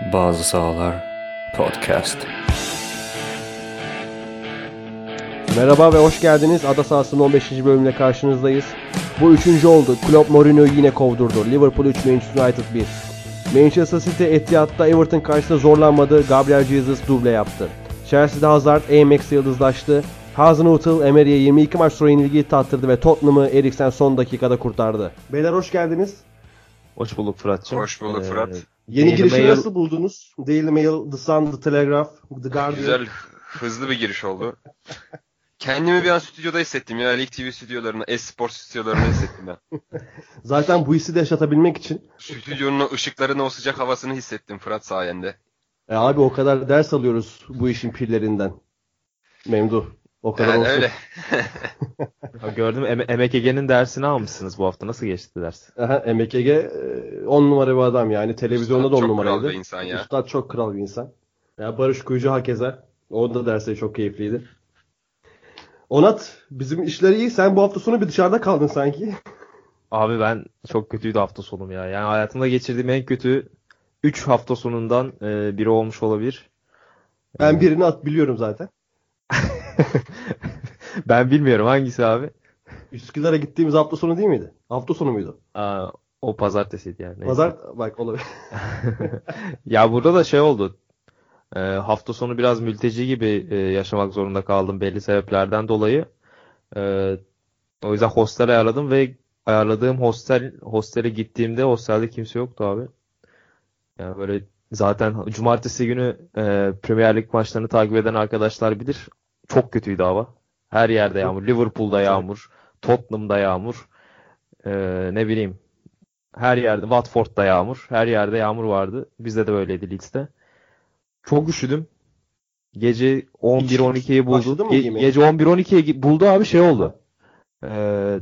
Bazı Sahalar Podcast. Merhaba ve hoş geldiniz. Ada sahasının 15. bölümüne karşınızdayız. Bu üçüncü oldu. Klopp Mourinho'yu yine kovdurdu. Liverpool 3, Manchester United 1. Manchester City Etihad'da Everton karşısında zorlanmadı. Gabriel Jesus duble yaptı. Chelsea'de Hazard Ajax'e yıldızlaştı. Hasenhuttl Emery'e 22 maç sonra yenilgiyi tattırdı ve Tottenham'ı Eriksen son dakikada kurtardı. Beyler hoş geldiniz. Hoş bulduk Fırat'cığım. Hoş bulduk Ee, Fırat. Yeni Daily girişi Mail- nasıl buldunuz? Daily Mail, The Sun, The Telegraph, The Guardian. Güzel, hızlı bir giriş oldu. Kendimi bir an stüdyoda hissettim ya. Lig TV stüdyolarında, Esport stüdyolarında hissettim ben. Zaten bu hissi de yaşatabilmek için Stüdyonun o ışıklarını, o sıcak havasını hissettim Fırat sayende. E abi o kadar ders alıyoruz bu işin pirlerinden. Memduh. O kadar Yani olsun. öyle. Gördüm Em- Emek Ege'nin dersini almışsınız bu hafta. Nasıl geçti ders? Aha, MKG 10 numara bir adam yani. Televizyonda da 10 Çok numaraydı. kral bir insan ya. Üstad çok kral bir insan. Ya Barış Kuyucu hakeza. O da dersleri çok keyifliydi. Onat bizim işler iyi. Sen bu hafta sonu bir dışarıda kaldın sanki. Abi ben çok kötüydü hafta sonum ya. Yani hayatımda geçirdiğim en kötü 3 hafta sonundan e, biri olmuş olabilir. Ben birini at biliyorum zaten. ben bilmiyorum hangisi abi. Üsküdar'a gittiğimiz hafta sonu değil miydi? Hafta sonu muydu? Aa, o pazartesiydi yani. Neyse. Pazar bak olabilir. Ya burada da şey oldu. Ee, hafta sonu biraz mülteci gibi e, yaşamak zorunda kaldım belli sebeplerden dolayı. Ee, o yüzden hostel ayarladım ve ayarladığım hostel hostele gittiğimde hostelde kimse yoktu abi. Yani böyle zaten cumartesi günü e, Premier Lig maçlarını takip eden arkadaşlar bilir. Çok kötüydü hava. Her yerde yağmur. Liverpool'da yağmur. Tottenham'da yağmur. Ee, ne bileyim. Her yerde. Watford'da yağmur. Her yerde yağmur vardı. Bizde de böyleydi Leeds'te. Çok üşüdüm. Gece 11-12'yi buldu. Ge- gece 11-12'yi buldu abi şey oldu. Ee,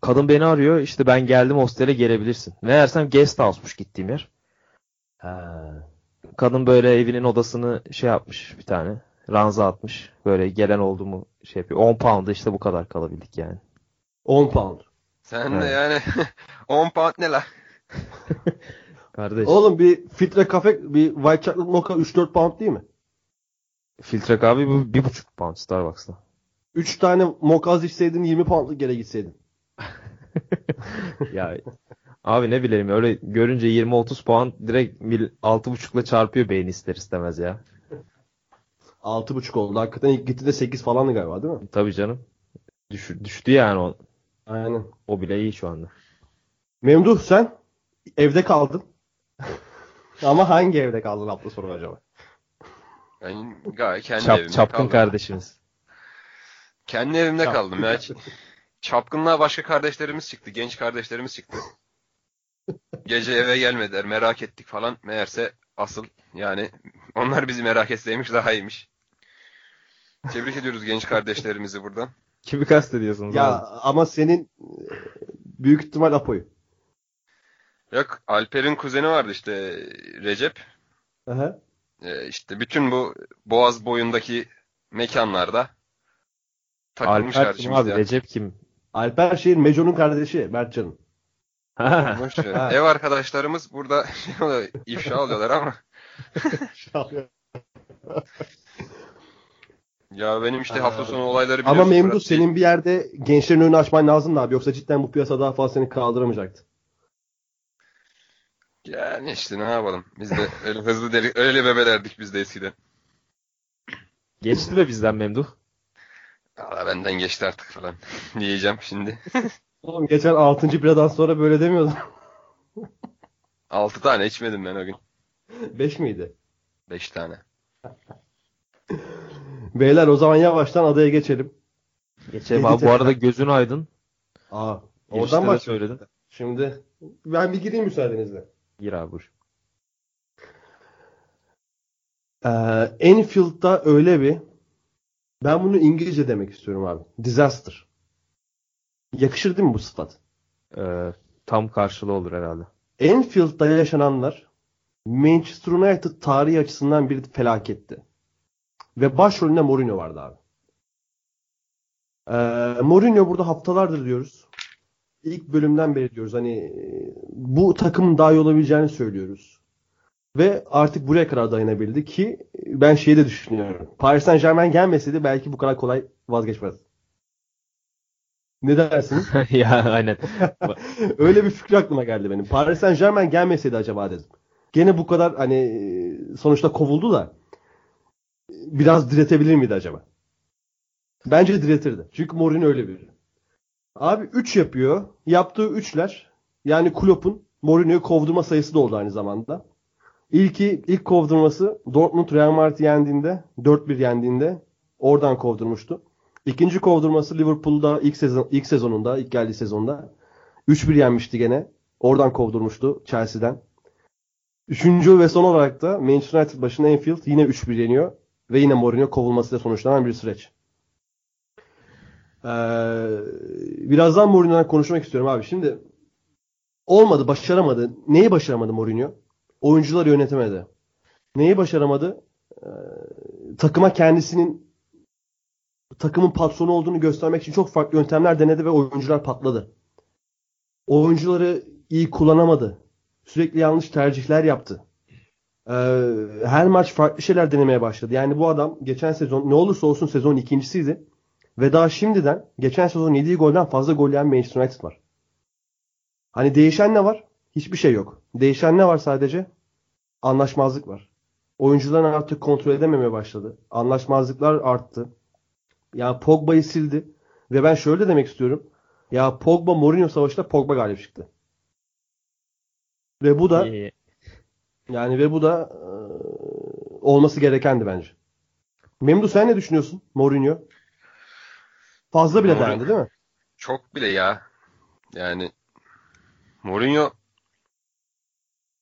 kadın beni arıyor. İşte ben geldim hostele gelebilirsin. Meğersem guest house'muş gittiğim yer. Kadın böyle evinin odasını şey yapmış bir tane. Ranza atmış. Böyle gelen oldu mu şey yapıyor. 10 pound'a işte bu kadar kalabildik yani. 10 pound. Sen de Evet. yani 10 pound ne la? Kardeş. Oğlum bir filtre kafe, bir white chocolate mocha 3-4 pound değil mi? Filtre kahve bu 1,5 pound Starbucks'ta. 3 tane mocha az içseydin 20 poundlık yere gitseydin. Ya abi ne bileyim öyle görünce 20-30 puan direkt mil- 6.5'la çarpıyor beyin ister istemez ya. 6.5 oldu. Hakikaten ilk gitti de 8 falandı galiba değil mi? Tabii canım. Düş, düştü yani o, Aynen. o bile iyi şu anda. Memduh sen evde kaldın. Ama hangi evde kaldın hafta sonu acaba? Ben gayet kendi Çap, evimde çapkın kaldım. kardeşimiz. Kendi evimde Çapkın. kaldım ya. Çapkınlığa başka kardeşlerimiz çıktı. Genç kardeşlerimiz çıktı. Gece eve gelmediler. Merak ettik falan. Meğerse asıl yani onlar bizi merak etseymiş daha iyiymiş. Tebrik ediyoruz genç kardeşlerimizi buradan. Kimi kastediyorsunuz Ya abi? ama senin e, büyük ihtimal Apo'yu. Yok Alper'in kuzeni vardı işte Recep. Aha. Ee, işte bütün bu Boğaz boyundaki mekanlarda takılmışlar Alper kim abi? ya. Recep kim? Alper şeyin Meco'nun kardeşi Mertcan'ın. Ev arkadaşlarımız burada şey ifşa oluyorlar ama ya benim işte hafta sonu olayları Ama biliyorsun Memduh Fırat. senin bir yerde gençlerin önünü açman lazım da abi. Yoksa cidden bu piyasa daha fazla seni kaldıramayacaktı. Yani işte ne yapalım. Biz de öyle hızlı deli, öyle bebelerdik biz de eskiden. Geçti mi bizden Memduh? Valla benden geçti artık falan diyeceğim şimdi. Oğlum geçen 6. biradan sonra böyle demiyordun. 6 tane içmedim ben o gün. 5 miydi? 5 tane. Beyler o zaman yavaştan adaya geçelim. Geçelim abi. Bu arada gözün aydın. Aa, oradan bak. söyledin. Şimdi ben bir gireyim müsaadenizle. Gir abi buyur. Ee, Enfield'da öyle bir ben bunu İngilizce demek istiyorum abi. Disaster. Yakışır değil mi bu sıfat? Ee, tam karşılığı olur herhalde. Enfield'da yaşananlar Manchester United tarihi açısından bir felaketti. Ve başrolünde Mourinho vardı abi. Ee, Mourinho burada haftalardır diyoruz. İlk bölümden beri diyoruz hani e, bu takımın daha iyi olabileceğini söylüyoruz. Ve artık buraya kadar dayanabildi ki ben şeyi de düşünüyorum. Paris Saint Germain gelmeseydi belki bu kadar kolay vazgeçmez. Ne dersiniz? ya aynen. Öyle bir fikir aklıma geldi benim. Paris Saint Germain gelmeseydi acaba dedim. Gene bu kadar hani sonuçta kovuldu da biraz diretebilir miydi acaba? Bence diretirdi. Çünkü Mourinho öyle biri. Abi 3 yapıyor. Yaptığı 3'ler yani Klopp'un Mourinho'yu kovdurma sayısı da oldu aynı zamanda. İlki ilk kovdurması Dortmund Real Madrid'i yendiğinde 4-1 yendiğinde oradan kovdurmuştu. İkinci kovdurması Liverpool'da ilk sezon ilk sezonunda, ilk geldiği sezonda 3-1 yenmişti gene. Oradan kovdurmuştu Chelsea'den. Üçüncü ve son olarak da Manchester United başına Anfield yine 3-1 yeniyor. Ve yine Mourinho kovulmasıyla sonuçlanan bir süreç. Ee, birazdan Mourinho'dan konuşmak istiyorum abi. Şimdi olmadı, başaramadı. Neyi başaramadı Mourinho? Oyuncuları yönetemedi. Neyi başaramadı? Ee, takıma kendisinin takımın patronu olduğunu göstermek için çok farklı yöntemler denedi ve oyuncular patladı. Oyuncuları iyi kullanamadı. Sürekli yanlış tercihler yaptı. Ee, her maç farklı şeyler denemeye başladı. Yani bu adam geçen sezon ne olursa olsun sezon ikincisiydi. Ve daha şimdiden geçen sezon yediği golden fazla gol yiyen Manchester United var. Hani değişen ne var? Hiçbir şey yok. Değişen ne var sadece? Anlaşmazlık var. Oyuncuların artık kontrol edememeye başladı. Anlaşmazlıklar arttı. Ya Pogba'yı sildi. Ve ben şöyle demek istiyorum. Ya Pogba Mourinho savaşında Pogba galip çıktı. Ve bu da İyi. Yani ve bu da e, olması gerekendi bence. Memdu sen ne düşünüyorsun Mourinho? Fazla bile Mourinho- dendi değil mi? Çok bile ya. Yani Mourinho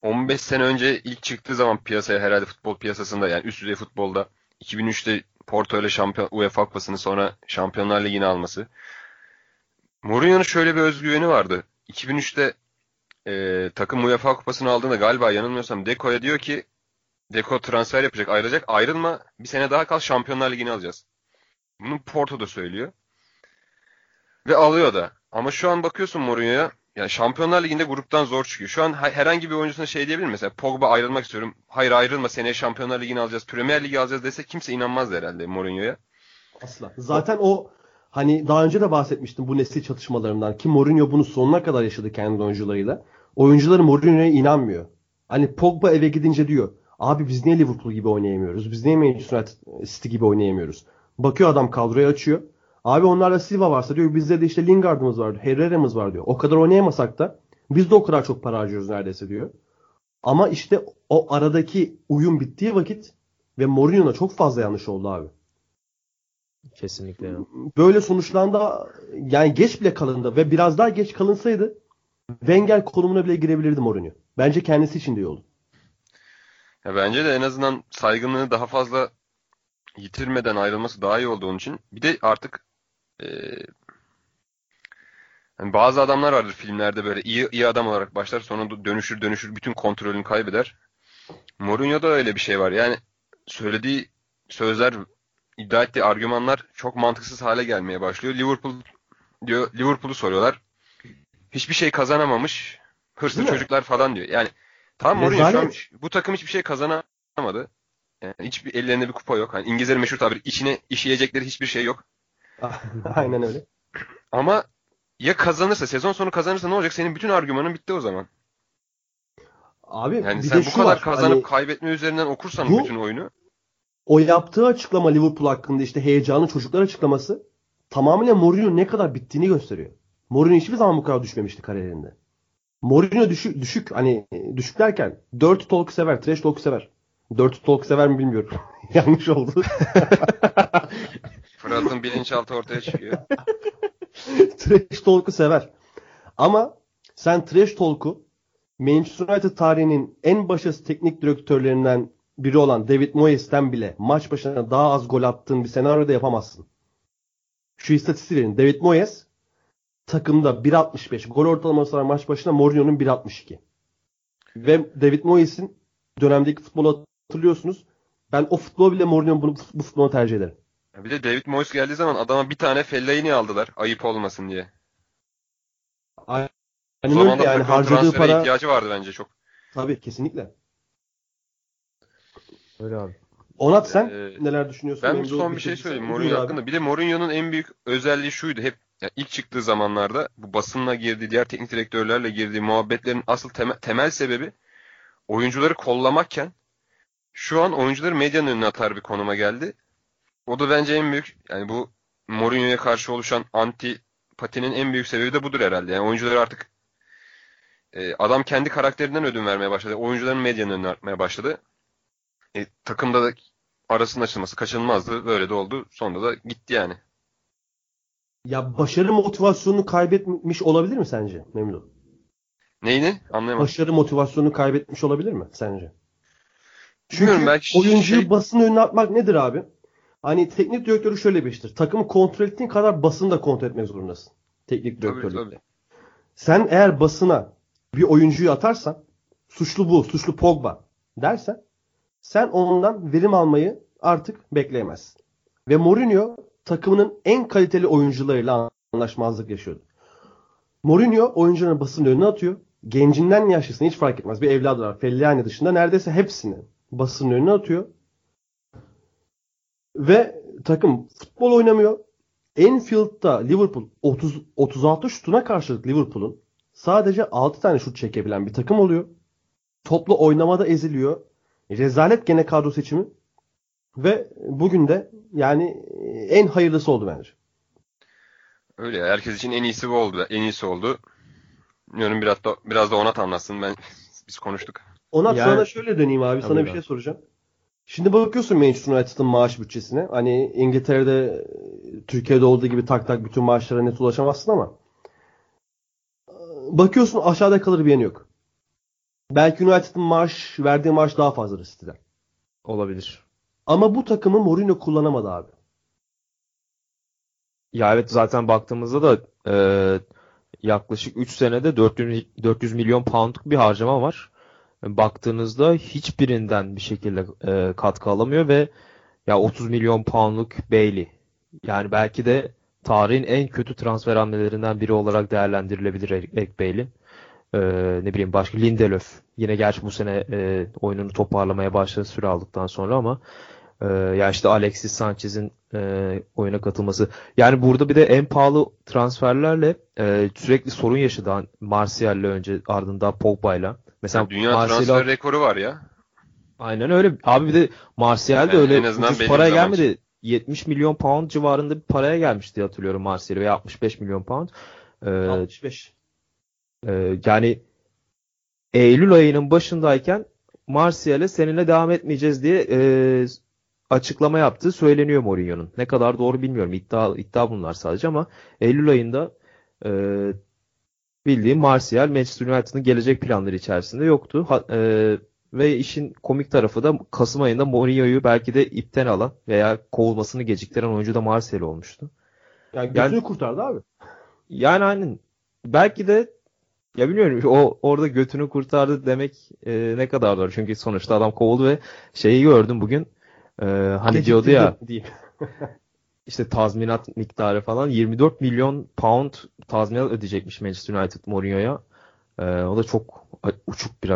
15 sene önce ilk çıktığı zaman piyasaya herhalde futbol piyasasında yani üst düzey futbolda 2003'te Porto ile şampiyon UEFA Kupası'nı sonra Şampiyonlar Ligi'ni alması. Mourinho'nun şöyle bir özgüveni vardı. 2003'te e, takım UEFA Kupası'nı aldığında galiba yanılmıyorsam Deco'ya diyor ki Deco transfer yapacak, ayrılacak. Ayrılma, bir sene daha kal Şampiyonlar Ligi'ni alacağız. Bunu Porto da söylüyor. Ve alıyor da. Ama şu an bakıyorsun Mourinho'ya yani Şampiyonlar Ligi'nde gruptan zor çıkıyor. Şu an ha- herhangi bir oyuncusuna şey diyebilir mi? Mesela Pogba ayrılmak istiyorum. Hayır ayrılma seneye Şampiyonlar Ligi'ni alacağız. Premier Ligi alacağız dese kimse inanmaz herhalde Mourinho'ya. Asla. Zaten o hani daha önce de bahsetmiştim bu nesil çatışmalarından ki Mourinho bunu sonuna kadar yaşadı kendi oyuncularıyla. Oyuncuları Mourinho'ya inanmıyor. Hani Pogba eve gidince diyor. Abi biz niye Liverpool gibi oynayamıyoruz? Biz niye Manchester United City gibi oynayamıyoruz? Bakıyor adam kadroyu açıyor. Abi onlarda Silva varsa diyor bizde de işte Lingard'ımız var, Herrera'mız var diyor. O kadar oynayamasak da biz de o kadar çok para harcıyoruz neredeyse diyor. Ama işte o aradaki uyum bittiği vakit ve Mourinho'na çok fazla yanlış oldu abi. Kesinlikle. Böyle sonuçlandı yani geç bile kalındı ve biraz daha geç kalınsaydı Wenger konumuna bile girebilirdi Mourinho. Bence kendisi için de iyi oldu. Ya bence de en azından saygınlığı daha fazla yitirmeden ayrılması daha iyi oldu onun için. Bir de artık eee, hani bazı adamlar vardır filmlerde böyle iyi iyi adam olarak başlar sonra dönüşür dönüşür bütün kontrolünü kaybeder. Mourinho'da öyle bir şey var. Yani söylediği sözler, iddia ettiği argümanlar çok mantıksız hale gelmeye başlıyor. Liverpool diyor Liverpool'u soruyorlar. Hiçbir şey kazanamamış. Hırslı Değil mi? çocuklar falan diyor. Yani tamam Mourinho şu an bu takım hiçbir şey kazanamadı. Yani hiçbir ellerinde bir kupa yok. Hani İngilizlerin meşhur tabiri içine işleyecekleri hiçbir şey yok. Aynen öyle. Ama ya kazanırsa, sezon sonu kazanırsa ne olacak? Senin bütün argümanın bitti o zaman. Abi Yani bir sen de bu kadar var. kazanıp Hani kaybetme üzerinden okursan Bu- bütün oyunu o yaptığı açıklama Liverpool hakkında işte heyecanlı çocuklar açıklaması tamamen Mourinho ne kadar bittiğini gösteriyor. Mourinho hiçbir zaman bu kadar düşmemişti kariyerinde. Mourinho düşük, düşük hani düşük derken dirt talk sever, trash talk sever. Dirt talk sever mi bilmiyorum. Yanlış oldu. Fırat'ın bilinçaltı ortaya çıkıyor. trash talk'u sever. Ama sen trash talk'u Manchester United tarihinin en başarısız teknik direktörlerinden biri olan David Moyes'ten bile maç başına daha az gol attığın bir senaryoda yapamazsın. Şu istatistiği verin. David Moyes takımda 1.65 gol ortalaması var maç başına Mourinho'nun 1.62. Ve David Moyes'in dönemdeki futbolu hatırlıyorsunuz. Ben o futbolu bile Mourinho'nun bunu, bu futbolu tercih ederim. Bir de David Moyes geldiği zaman adama bir tane Fellaini aldılar. Ayıp olmasın diye. Aynen O öyle zaman da yani harcadığı para ihtiyacı vardı bence çok. tabii kesinlikle. Öyle abi. Onat sen Ee, neler düşünüyorsun? Ben son bir şey söyleyeyim Buyur Mourinho hakkında. Bir de Mourinho'nun en büyük özelliği şuydu. Hep yani ilk çıktığı zamanlarda bu basınla girdiği, diğer teknik direktörlerle girdiği muhabbetlerin asıl temel, temel sebebi oyuncuları kollamakken şu an oyuncuları medyanın önüne atar bir konuma geldi. O da bence en büyük yani bu Mourinho'ya karşı oluşan antipatinin en büyük sebebi de budur herhalde. Yani oyuncuları artık e, adam kendi karakterinden ödün vermeye başladı. Oyuncuların medyanın önüne atmaya başladı. E, takımda da arasının açılması kaçınılmazdı. Böyle de oldu. Sonunda da gitti yani. Ya başarı motivasyonunu kaybetmiş olabilir mi sence Memnun? Neyini? Anlayamadım. Başarı motivasyonunu kaybetmiş olabilir mi sence? Çünkü Bilmiyorum, belki oyuncuyu şey- basın önüne atmak nedir abi? Hani teknik direktörü şöyle bir iştir. Takımı kontrol ettiğin kadar basını da kontrol etmek zorundasın. Teknik Tabii, direktörlükte. tabii. Sen eğer basına bir oyuncuyu atarsan suçlu bu, suçlu Pogba dersen sen ondan verim almayı artık bekleyemezsin. Ve Mourinho takımının en kaliteli oyuncularıyla anlaşmazlık yaşıyordu. Mourinho oyuncuların basının önüne atıyor. Gencinden yaşlısına hiç fark etmez. Bir evladı var. Fellaini dışında neredeyse hepsini basının önüne atıyor. Ve takım futbol oynamıyor. Enfield'da Liverpool 30 36 şutuna karşılık Liverpool'un sadece 6 tane şut çekebilen bir takım oluyor. Toplu oynamada eziliyor. Rezalet gene kadro seçimi. Ve bugün de yani en hayırlısı oldu bence. Öyle ya. Herkes için en iyisi bu oldu. En iyisi oldu. Bilmiyorum biraz da biraz da Onat anlatsın. Ben biz konuştuk. Ona Yani- sana şöyle döneyim abi. Sana bir şey soracağım. Şimdi bakıyorsun Manchester United'ın maaş bütçesine. Hani İngiltere'de Türkiye'de olduğu gibi tak tak bütün maaşlara net ulaşamazsın ama bakıyorsun aşağıda kalır bir yanı yok. Belki United'ın maaş verdiği maaş daha fazladır City'den. Olabilir. Ama bu takımı Mourinho kullanamadı abi. Ya evet zaten baktığımızda da e, yaklaşık 3 senede 400, 400 milyon poundluk bir harcama var. Baktığınızda hiçbirinden bir şekilde e, katkı alamıyor ve ya 30 milyon poundluk Bailey. Yani belki de tarihin en kötü transfer hamlelerinden biri olarak değerlendirilebilir Eric Bailey. E, ne bileyim başka Lindelöf. Yine gerçi bu sene e, oyununu toparlamaya başladı süre aldıktan sonra ama e, ya işte Alexis Sanchez'in e, oyuna katılması. Yani burada bir de en pahalı transferlerle e, sürekli sorun yaşadı Martial'le önce ardından Pogba'yla. Mesela Dünya Martial'ı- transfer rekoru var ya. Aynen öyle. Abi bir de Martial de Yani öyle ucuz paraya gelmedi. 70 milyon pound civarında bir paraya gelmişti diye hatırlıyorum Martial veya 65 milyon pound. Ee, 65. e, yani Eylül ayının başındayken Martial'e seninle devam etmeyeceğiz diye e, açıklama yaptığı söyleniyor Mourinho'nun. Ne kadar doğru bilmiyorum. İddia, iddia bunlar sadece ama Eylül ayında e, bildiğim Martial Manchester United'ın gelecek planları içerisinde yoktu. Ha- e, ve işin komik tarafı da Kasım ayında Mourinho'yu belki de ipten alan veya kovulmasını geciktiren oyuncu da Martial olmuştu. Yani götünü Yani- kurtardı abi. Yani aynen belki de ya bilmiyorum o orada götünü kurtardı demek e, ne kadar doğru. Çünkü sonuçta adam kovuldu ve şeyi gördüm bugün. E, hani diyordu ya işte tazminat miktarı falan 24 milyon pound tazminat ödeyecekmiş Manchester United Mourinho'ya. E, o da çok uçuk bir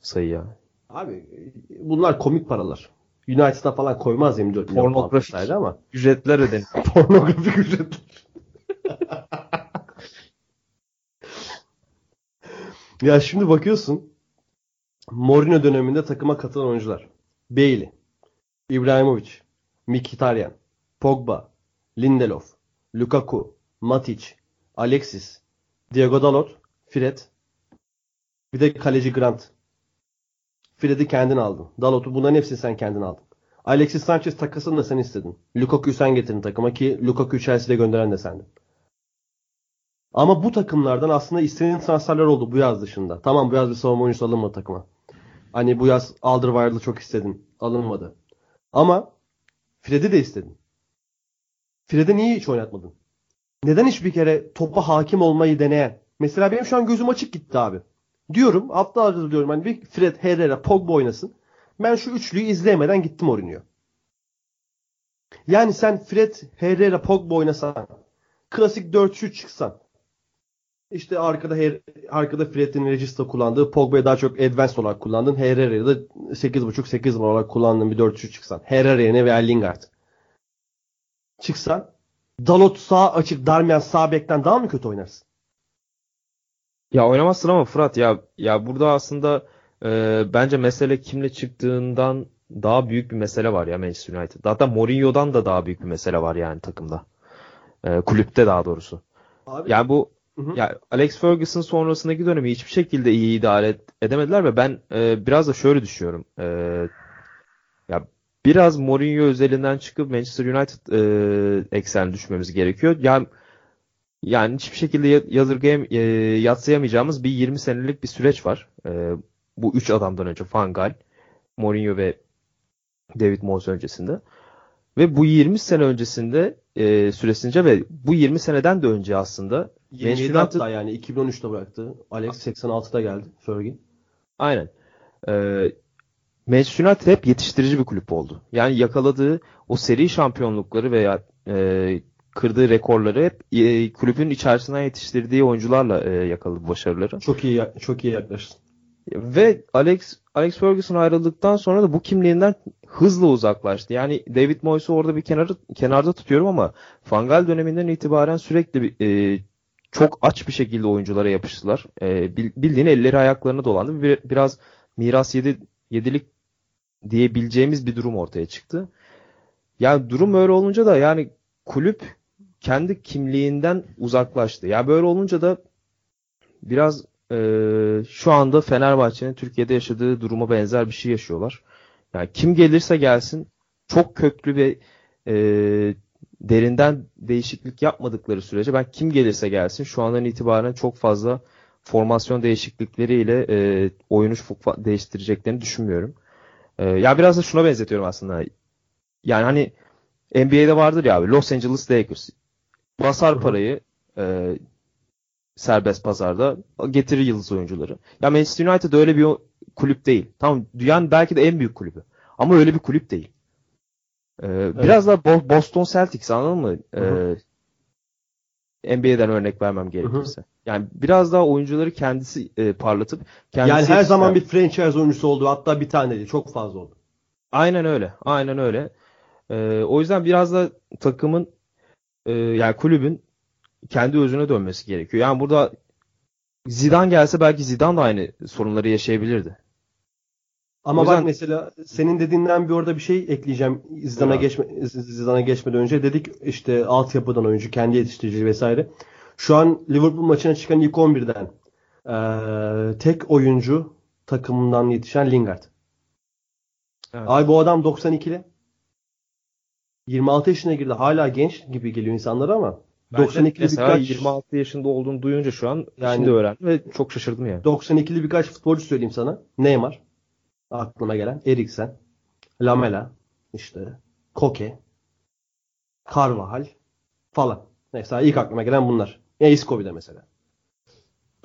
sayı ya. Abi bunlar komik paralar. United'a falan koymaz 24 milyon pound Pornografik. vesaire ama Ücretler ödeniyor. pornografik ücret. ya şimdi bakıyorsun Mourinho döneminde takıma katılan oyuncular. Bailey, İbrahimovic, Mkhitaryan, Pogba, Lindelof, Lukaku, Matic, Alexis, Diego Dalot, Fred, bir de kaleci Grant. Fred'i kendin aldın. Dalot'u bunların hepsini sen kendin aldın. Alexis Sanchez takasını da sen istedin. Lukaku'yu sen getirdin takıma ki Lukaku'yu Chelsea'de gönderen de sendin. Ama bu takımlardan aslında istediğin transferler oldu bu yaz dışında. Tamam bu yaz bir savunma oyuncusu alınmadı takıma. Hani bu yaz Alderweireld'ı çok istedin. Alınmadı. Ama Fred'i de istedin. Fred'i niye hiç oynatmadın? Neden hiçbir kere topa hakim olmayı deneyen? Mesela benim şu an gözüm açık gitti abi. Diyorum haftalardır diyorum hani bir Fred, Herrera, Pogba oynasın. Ben şu üçlüyü izleyemeden gittim Mourinho. Yani sen Fred, Herrera, Pogba oynasan, klasik 4-3 çıksan. İşte arkada her, arkada Fred'in Regista kullandığı, Pogba'yı daha çok advanced olarak kullandın. Herrera'yı da 8.5-8 numara olarak kullandığın bir 4-3 çıksan. Herrera yerine veya Lingard. Çıksan Dalot sağ açık Darmian sağ bekten daha mı kötü oynarsın? Ya oynamazsın ama Fırat ya ya burada aslında e, bence mesele kimle çıktığından daha büyük bir mesele var ya Manchester United. Hatta Mourinho'dan da daha büyük bir mesele var yani takımda. E, kulüpte daha doğrusu. Abi, Yani bu Hı hı. ya Alex Ferguson sonrasındaki dönemi hiçbir şekilde iyi idare edemediler ve ben e, biraz da şöyle düşünüyorum. E, ya biraz Mourinho özelinden çıkıp Manchester United e, eksenine düşmemiz gerekiyor. Yani yani hiçbir şekilde ya- yadırgayam e, yatsıyamayacağımız bir 20 senelik bir süreç var. E, bu üç adamdan önce Van Gaal, Mourinho ve David Moyes öncesinde. Ve bu 20 sene öncesinde e, süresince ve bu 20 seneden de önce aslında 27 United- hatta yani 2013'te bıraktı. Alex 86'da geldi Fergie. Aynen. Ee, Manchester United hep yetiştirici bir kulüp oldu. Yani yakaladığı o seri şampiyonlukları veya e, kırdığı rekorları hep e, kulübün içerisinden yetiştirdiği oyuncularla e, yakaladı başarıları. Çok iyi çok iyi yaklaştın. Ve Alex Alex Ferguson ayrıldıktan sonra da bu kimliğinden hızla uzaklaştı. Yani David Moyes'u orada bir kenarı, kenarda tutuyorum ama Van Gaal döneminden itibaren sürekli bir, e, çok aç bir şekilde oyunculara yapıştılar. E, bil- bildiğin elleri ayaklarına dolandı. Bir, biraz miras yedi, yedilik diyebileceğimiz bir durum ortaya çıktı. Yani durum öyle olunca da yani kulüp kendi kimliğinden uzaklaştı. Ya böyle olunca da biraz e, şu anda Fenerbahçe'nin Türkiye'de yaşadığı duruma benzer bir şey yaşıyorlar. Yani kim gelirse gelsin çok köklü ve e, derinden değişiklik yapmadıkları sürece ben kim gelirse gelsin şu andan itibaren çok fazla formasyon değişiklikleriyle e, oyunu değiştireceklerini düşünmüyorum. E, ya biraz da şuna benzetiyorum aslında. Yani hani NBA'de vardır ya abi Los Angeles Lakers basar parayı e, serbest pazarda getirir yıldız oyuncuları. Ya Manchester United öyle bir kulüp değil. Tamam dünyanın belki de en büyük kulübü. Ama öyle bir kulüp değil. Ee, Biraz da Bo- Boston Celtics anladın mı? Ee, NBA'den örnek vermem gerekirse. Yani biraz daha oyuncuları kendisi e, parlatıp kendisi Yani her zaman bir franchise oyuncusu oldu. Hatta bir tane değil. Çok fazla oldu. Aynen öyle. Aynen öyle. Ee, o yüzden biraz da takımın e, yani kulübün kendi özüne dönmesi gerekiyor. Yani burada Zidane gelse belki Zidane da aynı sorunları yaşayabilirdi. Ama O yüzden- bak mesela senin dediğinden bir orada bir şey ekleyeceğim. Zidane'a geçme, Zidane'a geçmeden önce dedik işte altyapıdan oyuncu, kendi yetiştirici vesaire. Şu an Liverpool maçına çıkan ilk 11'den eee, tek oyuncu takımından yetişen Lingard. Evet. Ay bu adam 92'li. 26 yaşına girdi. Hala genç gibi geliyor insanlara ama Bence 92'li mesela birkaç 26 yaşında olduğunu duyunca şu an Yani- şimdi öğrendim ve çok şaşırdım yani. 92'li birkaç futbolcu söyleyeyim sana. Neymar. Aklıma gelen. Eriksen. Lamela. işte Koke. Carvajal. Falan. Mesela ilk aklıma gelen bunlar. Ya Isco de mesela.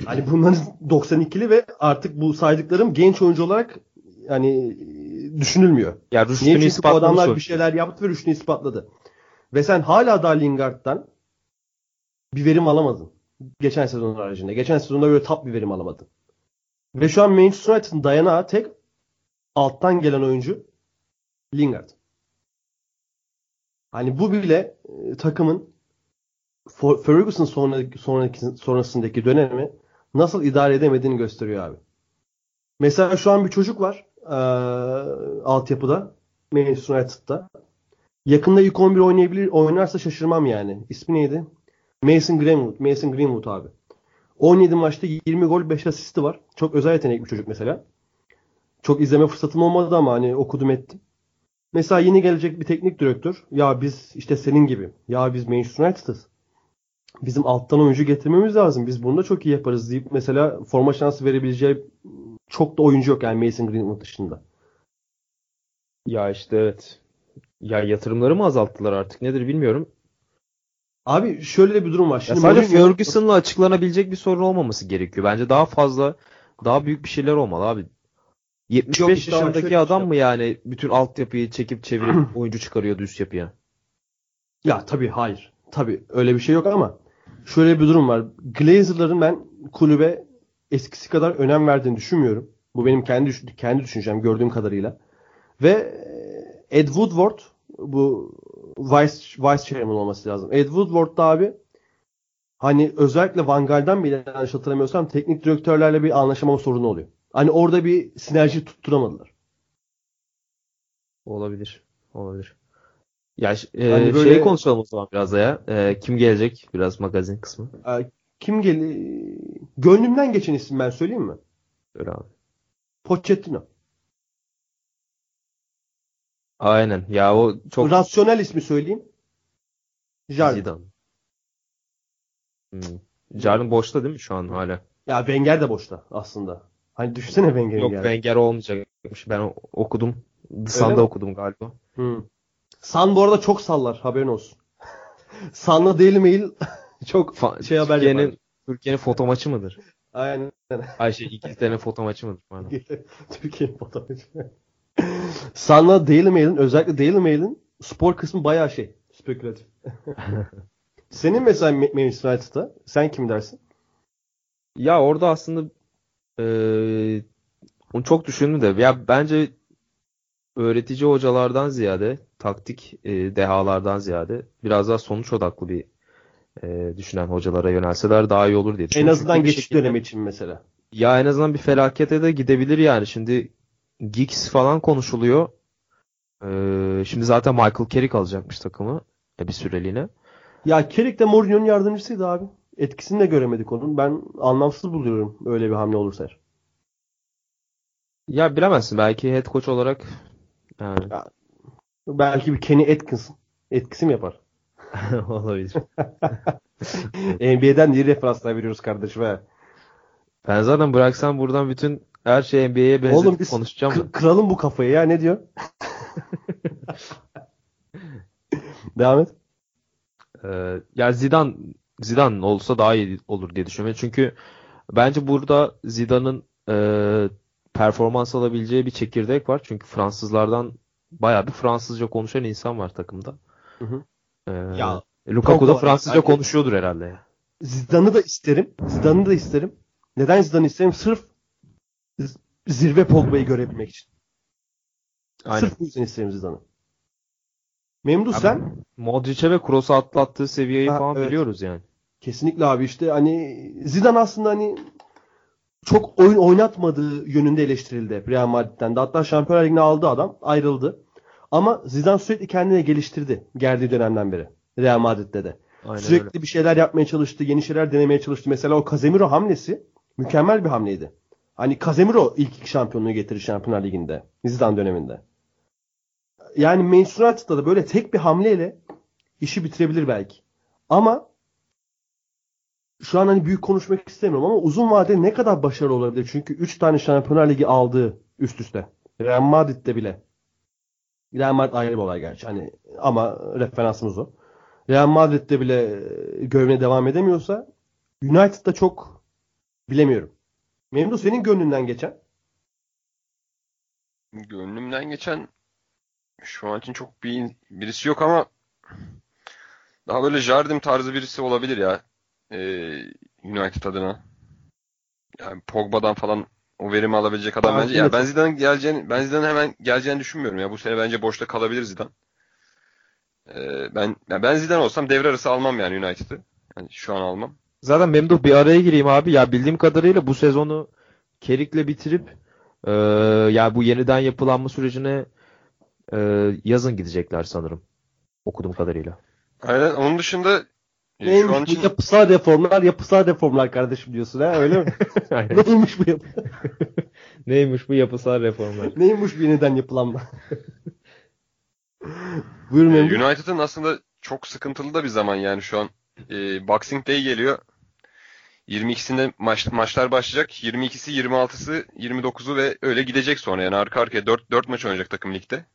Hani bunların 92'li ve artık bu saydıklarım genç oyuncu olarak yani düşünülmüyor. Ya Niye? rüştünü Çünkü bu adamlar bir şeyler yaptı ve rüştünü ispatladı. Ve sen hala daha Lingard'dan bir verim alamadın. Geçen sezon haricinde. Geçen sezonda böyle top bir verim alamadın. Ve şu an Manchester United'ın dayanağı tek alttan gelen oyuncu Lingard. Hani bu bile e, takımın Ferguson sonraki, sonraki, sonrasındaki dönemi nasıl idare edemediğini gösteriyor abi. Mesela şu an bir çocuk var eee, altyapıda Manchester United'da. Yakında ilk 11 oynayabilir, oynarsa şaşırmam yani. İsmi neydi? Mason Greenwood. Mason Greenwood abi. 17 maçta 20 gol 5 asisti var. Çok özel yetenek bir çocuk mesela. Çok izleme fırsatım olmadı ama hani okudum ettim. Mesela yeni gelecek bir teknik direktör. Ya biz işte senin gibi. Ya biz Manchester United'ız. Bizim alttan oyuncu getirmemiz lazım. Biz bunu da çok iyi yaparız deyip mesela forma şansı verebileceği çok da oyuncu yok yani Mason Greenwood dışında. Ya işte evet. Ya yatırımları mı azalttılar artık nedir bilmiyorum. Abi şöyle de bir durum var. Ya Şimdi sadece Mourinho- Ferguson'la açıklanabilecek bir sorun olmaması gerekiyor. Bence daha fazla daha büyük bir şeyler olmalı abi. 75 Yok, yaşındaki adam mı yani bütün altyapıyı çekip çevirip oyuncu çıkarıyordu üst yapıya? Ya tabii hayır. Tabii öyle bir şey yok ama şöyle bir durum var. Glazer'ların ben kulübe eskisi kadar önem verdiğini düşünmüyorum. Bu benim kendi kendi düşüncem gördüğüm kadarıyla. Ve e, Ed Woodward bu vice vice chairman olması lazım. Ed Woodward da abi hani özellikle Van Gaal'den bile yanlış hatırlamıyorsam teknik direktörlerle bir anlaşamama sorunu oluyor. Hani orada bir sinerji tutturamadılar. Olabilir. Olabilir. Ya e, Hani böyle- şeyi konuşalım o zaman biraz da ya. E, kim gelecek? Biraz magazin kısmı. Ee, Kim gel gönlümden geçen isim ben söyleyeyim mi? Öyle abi. Pochettino. Aynen. Ya o çok Rasyonel ismi söyleyeyim. Jardim. Zidane. Hmm. Jardim boşta değil mi şu an hala? Ya Wenger de boşta aslında. Hani düşünsene Wenger'in Yok geldi. Wenger olmayacakmış. Ben okudum. The Sun'da okudum galiba. Hı. San bu arada çok sallar haberin olsun. San'la Daily Mail çok Fa- şey haber Türkiye'nin yapar. Türkiye'nin foto maçı mıdır? Aynen. Ay şey İngiltere'nin foto maçı mıdır? Türkiye'nin fotoğrafı. San'la Daily Mail'in özellikle Daily Mail'in spor kısmı bayağı şey. Spekülatif. Senin mesela Ma- Manchester United'da sen kim dersin? Ya orada aslında eee onu çok düşündüm de ya bence öğretici hocalardan ziyade taktik e, dehalardan ziyade biraz daha sonuç odaklı bir e, düşünen hocalara yönelseler daha iyi olur diye En düşünüyorum. azından Çünkü geçiş şekilde- dönemi için mesela. Ya en azından bir felakete de gidebilir yani. Şimdi Giggs falan konuşuluyor. Ee, şimdi zaten Michael Carrick alacakmış takımı e, bir süreliğine. Ya Kerik de Mourinho'nun yardımcısıydı abi. Etkisini de göremedik onun. Ben anlamsız buluyorum öyle bir hamle olursa. Ya bilemezsin belki head coach olarak yani Belki bir Kenny Atkinson etkisi mi yapar? olabilir. NBA'den iyi referanslar veriyoruz kardeşim he. Ben zaten bıraksam buradan bütün her şeyi NBA'ye benzetip Oğlum biz konuşacağım. kı- kıralım bu kafayı ya ne diyor? Devam et. Ee, ya Zidane Zidane olsa daha iyi olur diye düşünüyorum. Çünkü bence burada Zidane'ın e, performans alabileceği bir çekirdek var. Çünkü Fransızlardan bayağı bir Fransızca konuşan insan var takımda. Hı hı. Ee, Ya, Lukaku da. Fransızca Yani- konuşuyordur herhalde. Zidane'ı da isterim. Zidane'ı da isterim. Neden Zidane'ı isterim? Sırf zirve Pogba'yı görebilmek için. Aynen. Sırf bu yüzden isterim Zidane'ı. Memduh Abi, sen? Modric'e ve Kroos'a atlattığı seviyeyi Ha, falan evet. biliyoruz yani. Kesinlikle abi işte hani Zidane aslında hani çok oyun oynatmadığı yönünde eleştirildi hep Real Madrid'den de. Hatta Şampiyonlar Ligi'ni aldı adam ayrıldı. Ama Zidane sürekli kendini geliştirdi geldiği dönemden beri. Real Madrid'de de. Aynen sürekli öyle. bir şeyler yapmaya çalıştı, yeni şeyler denemeye çalıştı. Mesela o Casemiro hamlesi mükemmel bir hamleydi. Hani Casemiro ilk iki şampiyonluğu getirir Şampiyonlar Ligi'nde. Zidane döneminde. Yani Manchester United'da da böyle tek bir hamleyle işi bitirebilir belki. Ama şu an hani büyük konuşmak istemiyorum ama uzun vadede ne kadar başarılı olabilir? Çünkü 3 tane Şampiyonlar Ligi aldığı üst üste. Real Madrid'de bile. Real Madrid ayrı bir olay gerçi. Hani ama referansımız o. Real Madrid'de bile e, görevine devam edemiyorsa United'da çok bilemiyorum. Memduh senin gönlünden geçen. Gönlümden geçen şu an için çok bir birisi yok ama daha böyle Jardim tarzı birisi olabilir ya. Ee, United adına. Yani Pogba'dan falan o verimi alabilecek adam Ben bence. Ya ben Zidane'ın geleceğini ben Zidane'ın hemen geleceğini düşünmüyorum ya. Bu sene bence boşta kalabilir Zidane. Ee, ben ya ben Zidane olsam devre arası almam yani United'ı. Yani şu an almam. Zaten Memduh bir araya gireyim abi. Ya bildiğim kadarıyla bu sezonu Kerik'le bitirip e, ya bu yeniden yapılanma sürecine e, yazın gidecekler sanırım. Okuduğum kadarıyla. Aynen. Onun dışında e, şu Neymiş an bu için yapısal reformlar, yapısal reformlar kardeşim diyorsun ha öyle mi? Aynen. Neymiş bu yapı? Neymiş bu yapısal reformlar? Neymiş bu yeniden yapılanma? Buyurun Ee. United'ın aslında çok sıkıntılı da bir zaman yani şu an. Ee, Boxing Day geliyor. 22'sinde maç, maçlar başlayacak. 22'si, 26'sı, 29'u ve öyle gidecek sonra. Yani arka arkaya 4, 4 maç oynayacak takım ligde.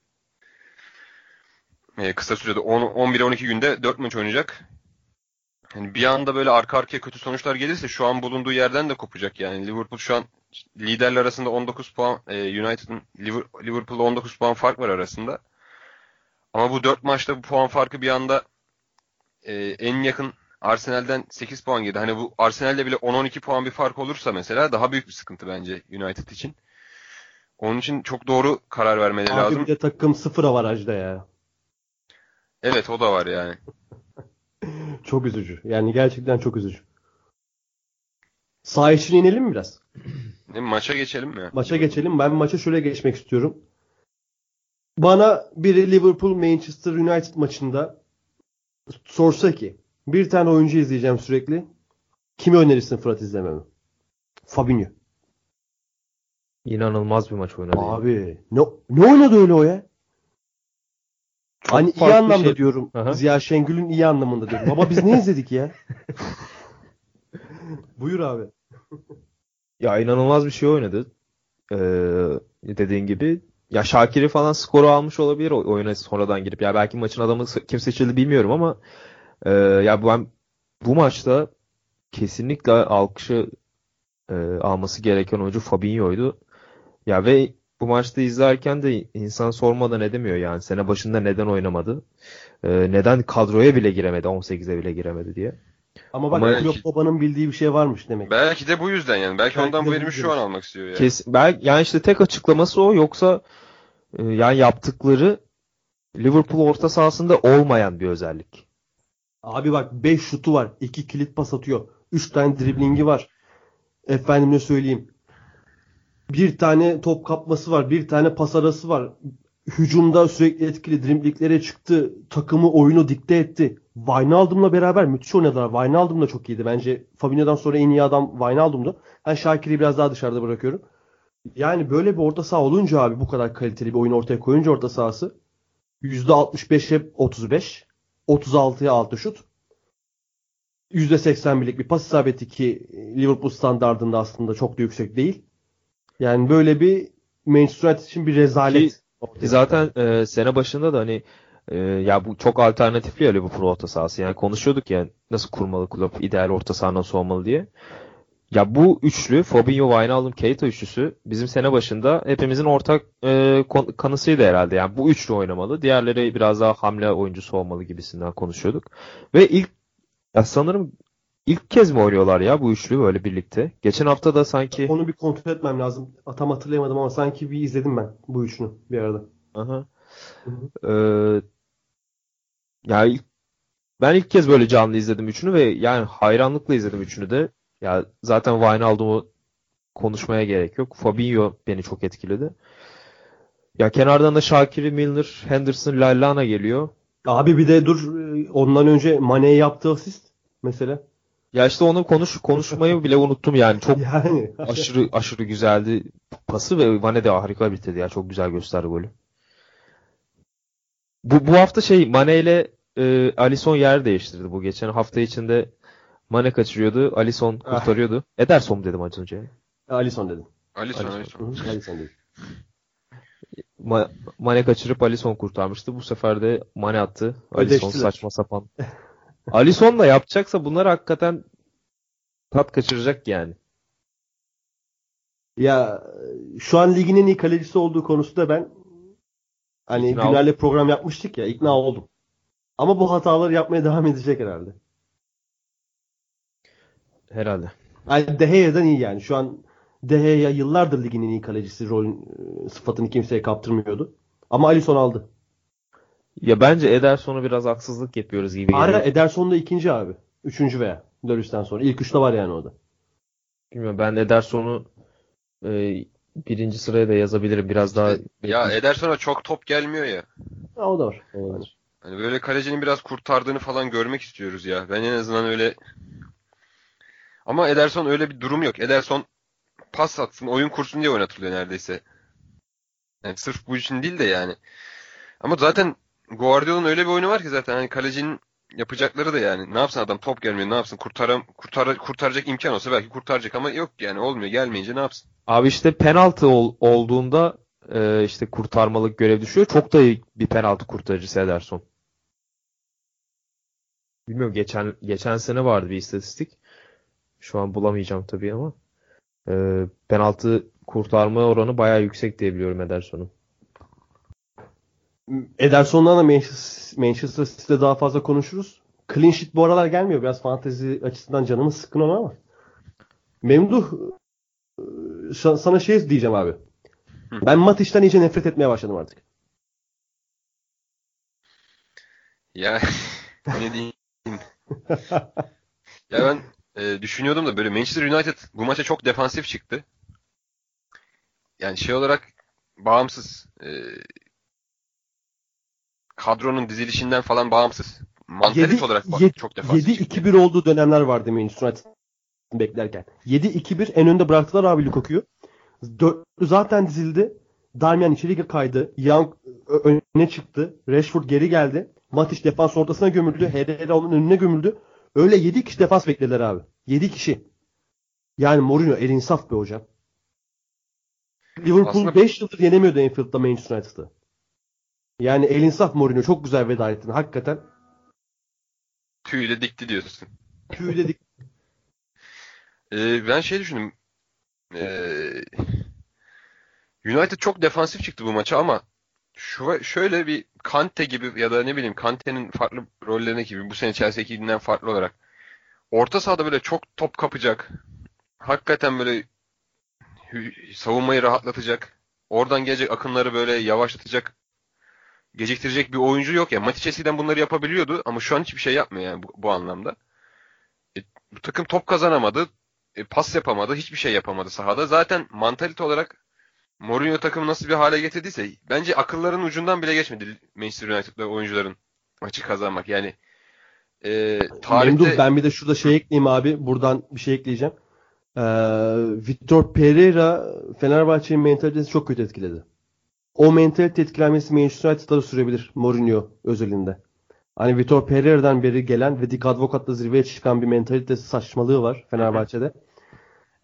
Ee, kısa sürede 11-12 günde 4 maç oynayacak. Yani bir anda böyle arka arkaya kötü sonuçlar gelirse şu an bulunduğu yerden de kopacak yani. Liverpool şu an liderler arasında 19 puan, e, United'ın Liver- Liverpool'la 19 puan fark var arasında. Ama bu 4 maçta bu puan farkı bir anda e, en yakın Arsenal'den 8 puan girdi. Hani bu Arsenal'de bile 10-12 puan bir fark olursa mesela daha büyük bir sıkıntı bence United için. Onun için çok doğru karar vermeleri Abi lazım. bir de takım sıfır avarajda ya. Evet o da var yani. Çok üzücü. Yani gerçekten çok üzücü. Sağ içine inelim mi biraz? Maça geçelim mi? Maça geçelim. Ben maça şöyle geçmek istiyorum. Bana biri Liverpool Manchester United maçında sorsa ki bir tane oyuncu izleyeceğim sürekli. Kimi önerirsin Fırat izlememi? Fabinho. İnanılmaz bir maç oynadı. Abi ne, ne oynadı öyle o ya? Hani iyi anlamda şey- diyorum. Aha. Ziya Şengül'ün iyi anlamında diyorum. Baba biz ne izledik ya? Buyur abi. Ya inanılmaz bir şey oynadı. Ee, dediğin gibi. Ya Şakir'i falan skoru almış olabilir oyuna sonradan girip. Ya belki maçın adamı kim seçildi bilmiyorum ama e, ya ben bu maçta kesinlikle alkışı e, alması gereken oyuncu Fabinho'ydu. Ya ve bu maçta izlerken de insan sormadan edemiyor yani. Sene başında neden oynamadı? E, neden kadroya bile giremedi? 18'e bile giremedi diye. Ama bak Ama- Klopp babanın bildiği bir şey varmış demek. Belki de bu yüzden yani. Belki, Belki ondan bu herimi şu an almak istiyor yani. Kes, ben, yani işte tek açıklaması o yoksa e, yani yaptıkları Liverpool orta sahasında olmayan bir özellik. Abi bak 5 şutu var. 2 kilit pas atıyor. 3 tane driblingi var. Efendim ne söyleyeyim. Bir tane top kapması var. Bir tane pas arası var. Hücumda sürekli etkili driblinglere çıktı. Takımı oyunu dikte etti. Wijnaldum'la beraber müthiş oynadılar. Wijnaldum da çok iyiydi. Bence Fabinho'dan sonra en iyi adam Wijnaldum'du. Ben Şakir'i biraz daha dışarıda bırakıyorum. Yani böyle bir orta saha olunca abi bu kadar kaliteli bir oyun ortaya koyunca orta sahası %65'e 35 36'ya 6 şut. %81'lik bir pas isabeti ki Liverpool standartında aslında çok da yüksek değil. Yani böyle bir Manchester United için bir rezalet. Ki Zaten e, sene başında da hani e, ya bu çok alternatifli ya Liverpool orta sahası. Yani konuşuyorduk ya nasıl kurmalı kulüp, ideal orta saha nasıl olmalı diye. Ya bu üçlü Fabinho, Wijnaldum, Keita üçlüsü bizim sene başında hepimizin ortak e, kanısıydı herhalde. Yani bu üçlü oynamalı. Diğerleri biraz daha hamle oyuncusu olmalı gibisinden konuşuyorduk. Ve ilk ya sanırım ilk kez mi oynuyorlar ya bu üçlü böyle birlikte? Geçen hafta da sanki Onu bir kontrol etmem lazım. Tam hatırlayamadım ama sanki bir izledim ben bu üçünü bir arada. Aha. Ee, ya ilk- ben ilk kez böyle canlı izledim üçünü ve yani hayranlıkla izledim üçünü de. Ya zaten Wijnaldum'u konuşmaya gerek yok. Fabinho beni çok etkiledi. Ya kenardan da Shaqiri, Milner, Henderson, Lallana geliyor. Abi bir de dur e, ondan önce Mane'ye yaptığı asist mesela. Ya işte onu konuş konuşmayı bile unuttum yani. Çok Yani aşırı aşırı güzeldi pası ve Mane de harika bitirdi ya. Çok güzel gösterdi golü. Bu, bu hafta şey Mane ile e, Alisson yer değiştirdi bu. Geçen hafta içinde Mane kaçırıyordu. Alisson Ah. kurtarıyordu. Ederson mu dedim az önce. Alisson dedim. Alisson, Alisson. Alisson. Dedim. Ma- Mane kaçırıp Alisson kurtarmıştı. Bu sefer de Mane attı. Alisson Ödeştiler. saçma sapan. Alisson da yapacaksa bunlar hakikaten tat kaçıracak yani. Ya şu an ligin en iyi kalecisi olduğu konusunda ben hani İkna Güner'le program yapmıştık ya ikna oldum. Ama bu hataları yapmaya devam edecek herhalde. Herhalde. Yani De Gea'dan iyi yani. Şu an De Gea yıllardır ligin en iyi kalecisi rol e, sıfatını kimseye kaptırmıyordu. Ama Alisson aldı. Ya bence Ederson'a biraz haksızlık yapıyoruz gibi Ara geliyor. Ederson da ikinci abi. Üçüncü veya Dörüs'ten sonra. İlk üçte var yani o da. Bilmiyorum ben Ederson'u e, birinci sıraya da yazabilirim. Biraz daha Ya Ederson'a çok top gelmiyor ya. Ha, o da var. Olabilir. Hani böyle kalecinin biraz kurtardığını falan görmek istiyoruz ya. Ben en azından öyle ama Ederson öyle bir durum yok. Ederson pas atsın, oyun kursun diye oynatılıyor neredeyse. Yani sırf bu için değil de yani. Ama zaten Guardiola'nın öyle bir oyunu var ki zaten hani kalecinin yapacakları da yani. Ne yapsın adam top gelmiyor ne yapsın? Kurtaram, kurtar, kurtaracak imkan olsa belki kurtaracak ama yok yani olmuyor. Gelmeyince ne yapsın? Abi işte penaltı ol- olduğunda e, işte kurtarmalık görev düşüyor. Çok da iyi bir penaltı kurtarıcısı Ederson. Bilmiyorum geçen geçen sene vardı bir istatistik. Şu an bulamayacağım tabii ama e, penaltı kurtarma oranı bayağı yüksek diye biliyorum Ederson'un. Ederson'dan da Manchester, Manchester City'de daha fazla konuşuruz. clean sheet bu aralar gelmiyor. Biraz fantezi açısından canımız sıkkın ona ama. Memduh sa- sana şey diyeceğim abi. Ben Matic'ten iyice nefret etmeye başladım artık. Ya ne diyeyim? Ya ben e, düşünüyordum da böyle Manchester United bu maça çok defansif çıktı. Yani şey olarak bağımsız e, kadronun dizilişinden falan bağımsız. Mantalite Yedi- olarak bak- yedi- çok defansif çıktı. 7-2-1 olduğu dönemler vardı Manchester United beklerken. 7-2-1 en önde bıraktılar abi Lukaku'yu. Zaten dizildi. Darmian içeri kaydı. Young öne çıktı. Rashford geri geldi. Matic defans ortasına gömüldü. Herrera onun önüne gömüldü. Öyle 7 kişi defans beklediler abi. 7 kişi. Yani Mourinho el insaf be hocam. Liverpool Aslında- 5 yıldır yenemiyordu Anfield'da Manchester United'ı. Yani el insaf Mourinho çok güzel veda ettin. Hakikaten Tüyüyle dikti diyorsun. tüy dedik. Ee, ben şey düşündüm. Ee, United çok defansif çıktı bu maça ama şu şöyle bir Kante gibi ya da ne bileyim Kante'nin farklı rollerine gibi bu sene Chelsea'dekinden farklı olarak orta sahada böyle çok top kapacak. Hakikaten böyle savunmayı rahatlatacak. Oradan gelecek akınları böyle yavaşlatacak. Geciktirecek bir oyuncu yok ya. Matic eskiden bunları yapabiliyordu ama şu an hiçbir şey yapmıyor yani bu, bu anlamda. E, bu takım top kazanamadı. E, pas yapamadı. Hiçbir şey yapamadı sahada. Zaten mantalite olarak Mourinho takımı nasıl bir hale getirdiyse bence akılların ucundan bile geçmedi Manchester United'da oyuncuların maçı kazanmak. Yani e, tarihte Memduh ben bir de şurada şey ekleyeyim abi. Buradan bir şey ekleyeceğim. Ee, Victor Pereira Fenerbahçe'nin mentalitesi çok kötü etkiledi. O mentalite etkilenmesi Manchester United'da da sürebilir Mourinho özelinde. Hani Vitor Pereira'dan beri gelen ve Dick Advokat'la zirveye çıkan bir mentalite saçmalığı var Fenerbahçe'de.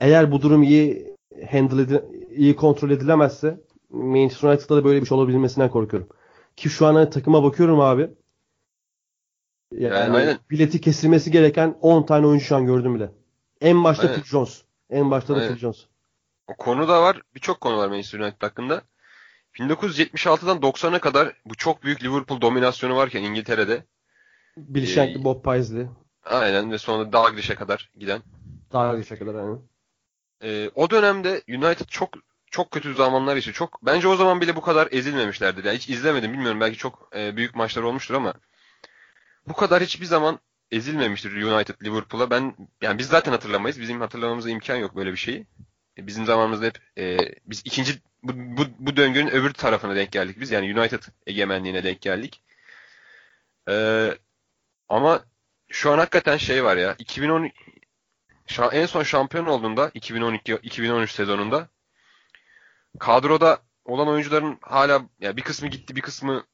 Eğer bu durum iyi handle edi- iyi kontrol edilemezse Manchester United'da da böyle bir şey olabilmesinden korkuyorum. Ki şu an hani takıma bakıyorum abi. Yani, Yani aynen. bileti kesilmesi gereken 10 tane oyuncu şu an gördüm bile. En başta. Phil Jones. En başta da. Phil Jones. O konu da var. Birçok konu var Manchester United hakkında. 1976'dan 90'a kadar bu çok büyük Liverpool dominasyonu varken İngiltere'de Bill Ee, Bob Paisley. aynen ve sonra Dalglish'e kadar giden. Geçe kadar yani. Ee, o dönemde United çok çok kötü zamanlar yaşıyor. Çok bence o zaman bile bu kadar ezilmemişlerdi. Yani hiç izlemedim bilmiyorum belki çok e, büyük maçlar olmuştur ama bu kadar hiçbir zaman ezilmemiştir United Liverpool'a. Ben yani biz zaten hatırlamayız. Bizim hatırlamamıza imkan yok böyle bir şeyi. E, Bizim zamanımızda hep e, biz ikinci bu, bu, bu döngünün öbür tarafına denk geldik biz. Yani United egemenliğine denk geldik. E, ama şu an hakikaten şey var ya 2010 Şa- en son şampiyon olduğunda 2012-2013 sezonunda kadroda olan oyuncuların hala ya bir kısmı gitti bir kısmı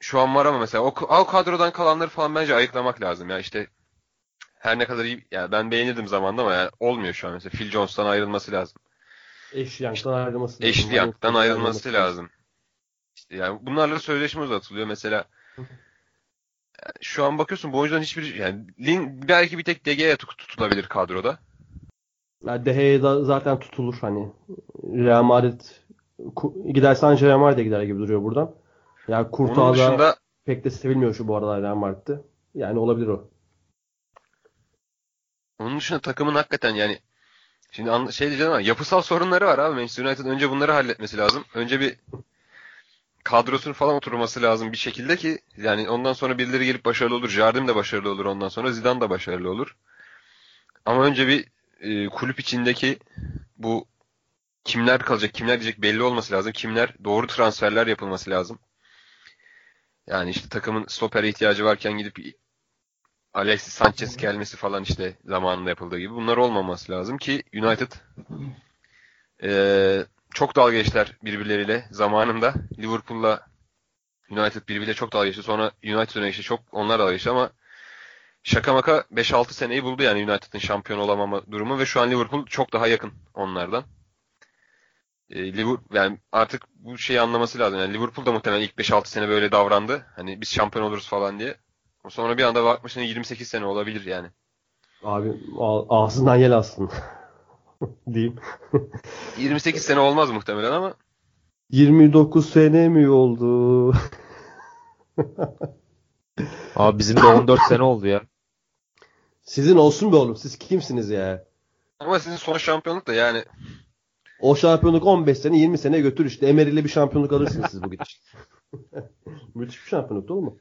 şu an var ama mesela o, o kadrodan kalanları falan bence ayıklamak lazım ya işte her ne kadar iyi ya ben beğenirdim zamanda ama yani olmuyor şu an mesela Phil Jones'tan ayrılması lazım. Young'dan ayrılması lazım. Young'dan ayrılması lazım. İşte yani bunlarla sözleşme uzatılıyor mesela. Yani şu an bakıyorsun bu oyuncuların hiçbir yani Lin, belki bir tek tut- tutulabilir kadroda. Yani da zaten tutulur hani. Real Madrid gidersen Real Madrid'e gider gibi duruyor buradan. Yani da dışında pek de sevilmiyor şu bu aralar Real Madrid'de. Yani olabilir o. Onun dışında takımın hakikaten yani şimdi şey diyeceğim ama yapısal sorunları var abi. Manchester United önce bunları halletmesi lazım. Önce bir kadrosunun falan oturması lazım bir şekilde ki yani ondan sonra birileri gelip başarılı olur. Jardim de başarılı olur ondan sonra. Zidane da başarılı olur. Ama önce bir e, kulüp içindeki bu kimler kalacak, kimler diyecek belli olması lazım. Kimler doğru transferler yapılması lazım. Yani işte takımın stopere ihtiyacı varken gidip Alexis Sanchez gelmesi falan işte zamanında yapıldığı gibi bunlar olmaması lazım ki United eee, çok dalga geçtiler birbirleriyle zamanında Liverpool'la United birbiriyle çok dalga geçti. Sonra United öne geçti. Çok onlar dalga geçti ama şaka maka 5-6 seneyi buldu yani United'ın şampiyon olamama durumu ve şu an Liverpool çok daha yakın onlardan. E, Liverpool yani artık bu şeyi anlaması lazım. Yani Liverpool da muhtemelen ilk 5-6 sene böyle davrandı. Hani biz şampiyon oluruz falan diye. Sonra bir anda bakmışsın 28 sene olabilir yani. Abi ağzından yel alsın. Diyeyim. 28 sene olmaz muhtemelen ama 29 sene mi oldu? Abi bizim de 14 sene oldu ya. Sizin olsun be oğlum. Siz kimsiniz ya? Ama sizin son şampiyonluk da yani O şampiyonluk 15 sene 20 sene götür işte. Emery'li bir şampiyonluk alırsınız siz bu gidişle. Müthiş bir şampiyonluk değil mi?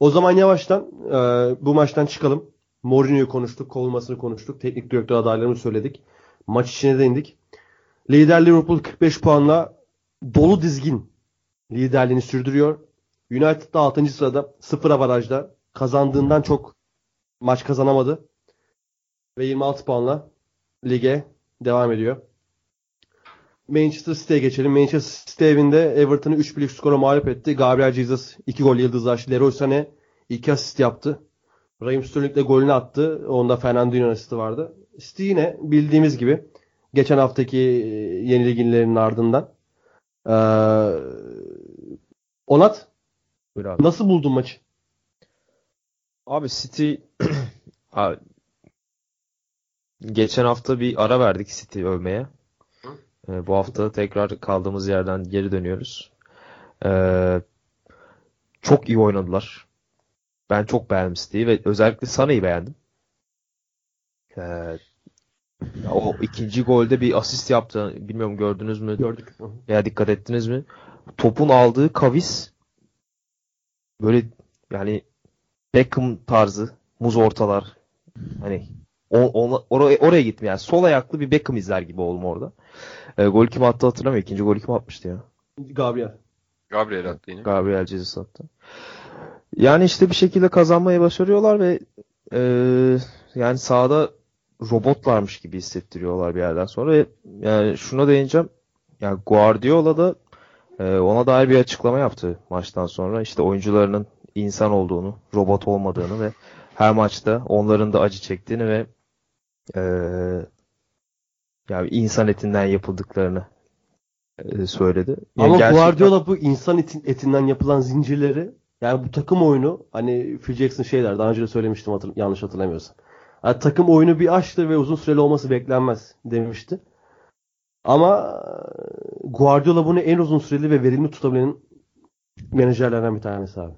O zaman yavaştan e, bu maçtan çıkalım. Mourinho'yu konuştuk, kovulmasını konuştuk. Teknik direktör adaylarını söyledik. Maç içine de indik. Lider Liverpool 45 puanla dolu dizgin liderliğini sürdürüyor. United da 6. sırada 0 avarajda. Kazandığından çok maç kazanamadı. Ve 26 puanla lige devam ediyor. Manchester City'ye geçelim. Manchester City evinde Everton'ı 3-1'lik skora mağlup etti. Gabriel Jesus 2 gol yıldızlaştı. Leroy Sané 2 asist yaptı. Raheem Sterling de golünü attı. Onda Fernandinho asisti vardı. City yine bildiğimiz gibi geçen haftaki e, yenilgilerinin ardından. Ee, Onat Buyur abi. nasıl buldun maçı? Abi City Abi, geçen hafta bir ara verdik City övmeye. Ee, bu hafta tekrar kaldığımız yerden geri dönüyoruz. Ee, çok iyi oynadılar. Ben çok beğendim City'yi ve özellikle Sané'yi beğendim. Ee, o ikinci golde bir asist yaptı. Bilmiyorum gördünüz mü? Gördük. veya dikkat ettiniz mi? Topun aldığı kavis böyle yani Beckham tarzı muz ortalar hani o, ona- oraya, oraya gitmiyor. Yani sol ayaklı bir Beckham izler gibi oldum orada. E, gol kim attı hatırlamıyorum. İkinci golü kim atmıştı ya? Gabriel. Gabriel attı yine. Gabriel Jesus attı. Yani işte bir şekilde kazanmayı başarıyorlar ve e, yani sahada robotlarmış gibi hissettiriyorlar bir yerden sonra. Ve yani şuna değineceğim. Yani Guardiola da e, ona dair bir açıklama yaptı maçtan sonra. İşte oyuncularının insan olduğunu, robot olmadığını ve her maçta onların da acı çektiğini ve e, yani insan etinden yapıldıklarını e, söyledi. Yani Ama gerçekten- Guardiola bu insan etin, etinden yapılan zincirleri yani bu takım oyunu hani Phil Jackson şeyler daha önce de söylemiştim hatır, yanlış hatırlamıyorsam. Yani takım oyunu bir aşktır ve uzun süreli olması beklenmez demişti. Ama Guardiola bunu en uzun süreli ve verimli tutabilen menajerlerden bir tanesi abi.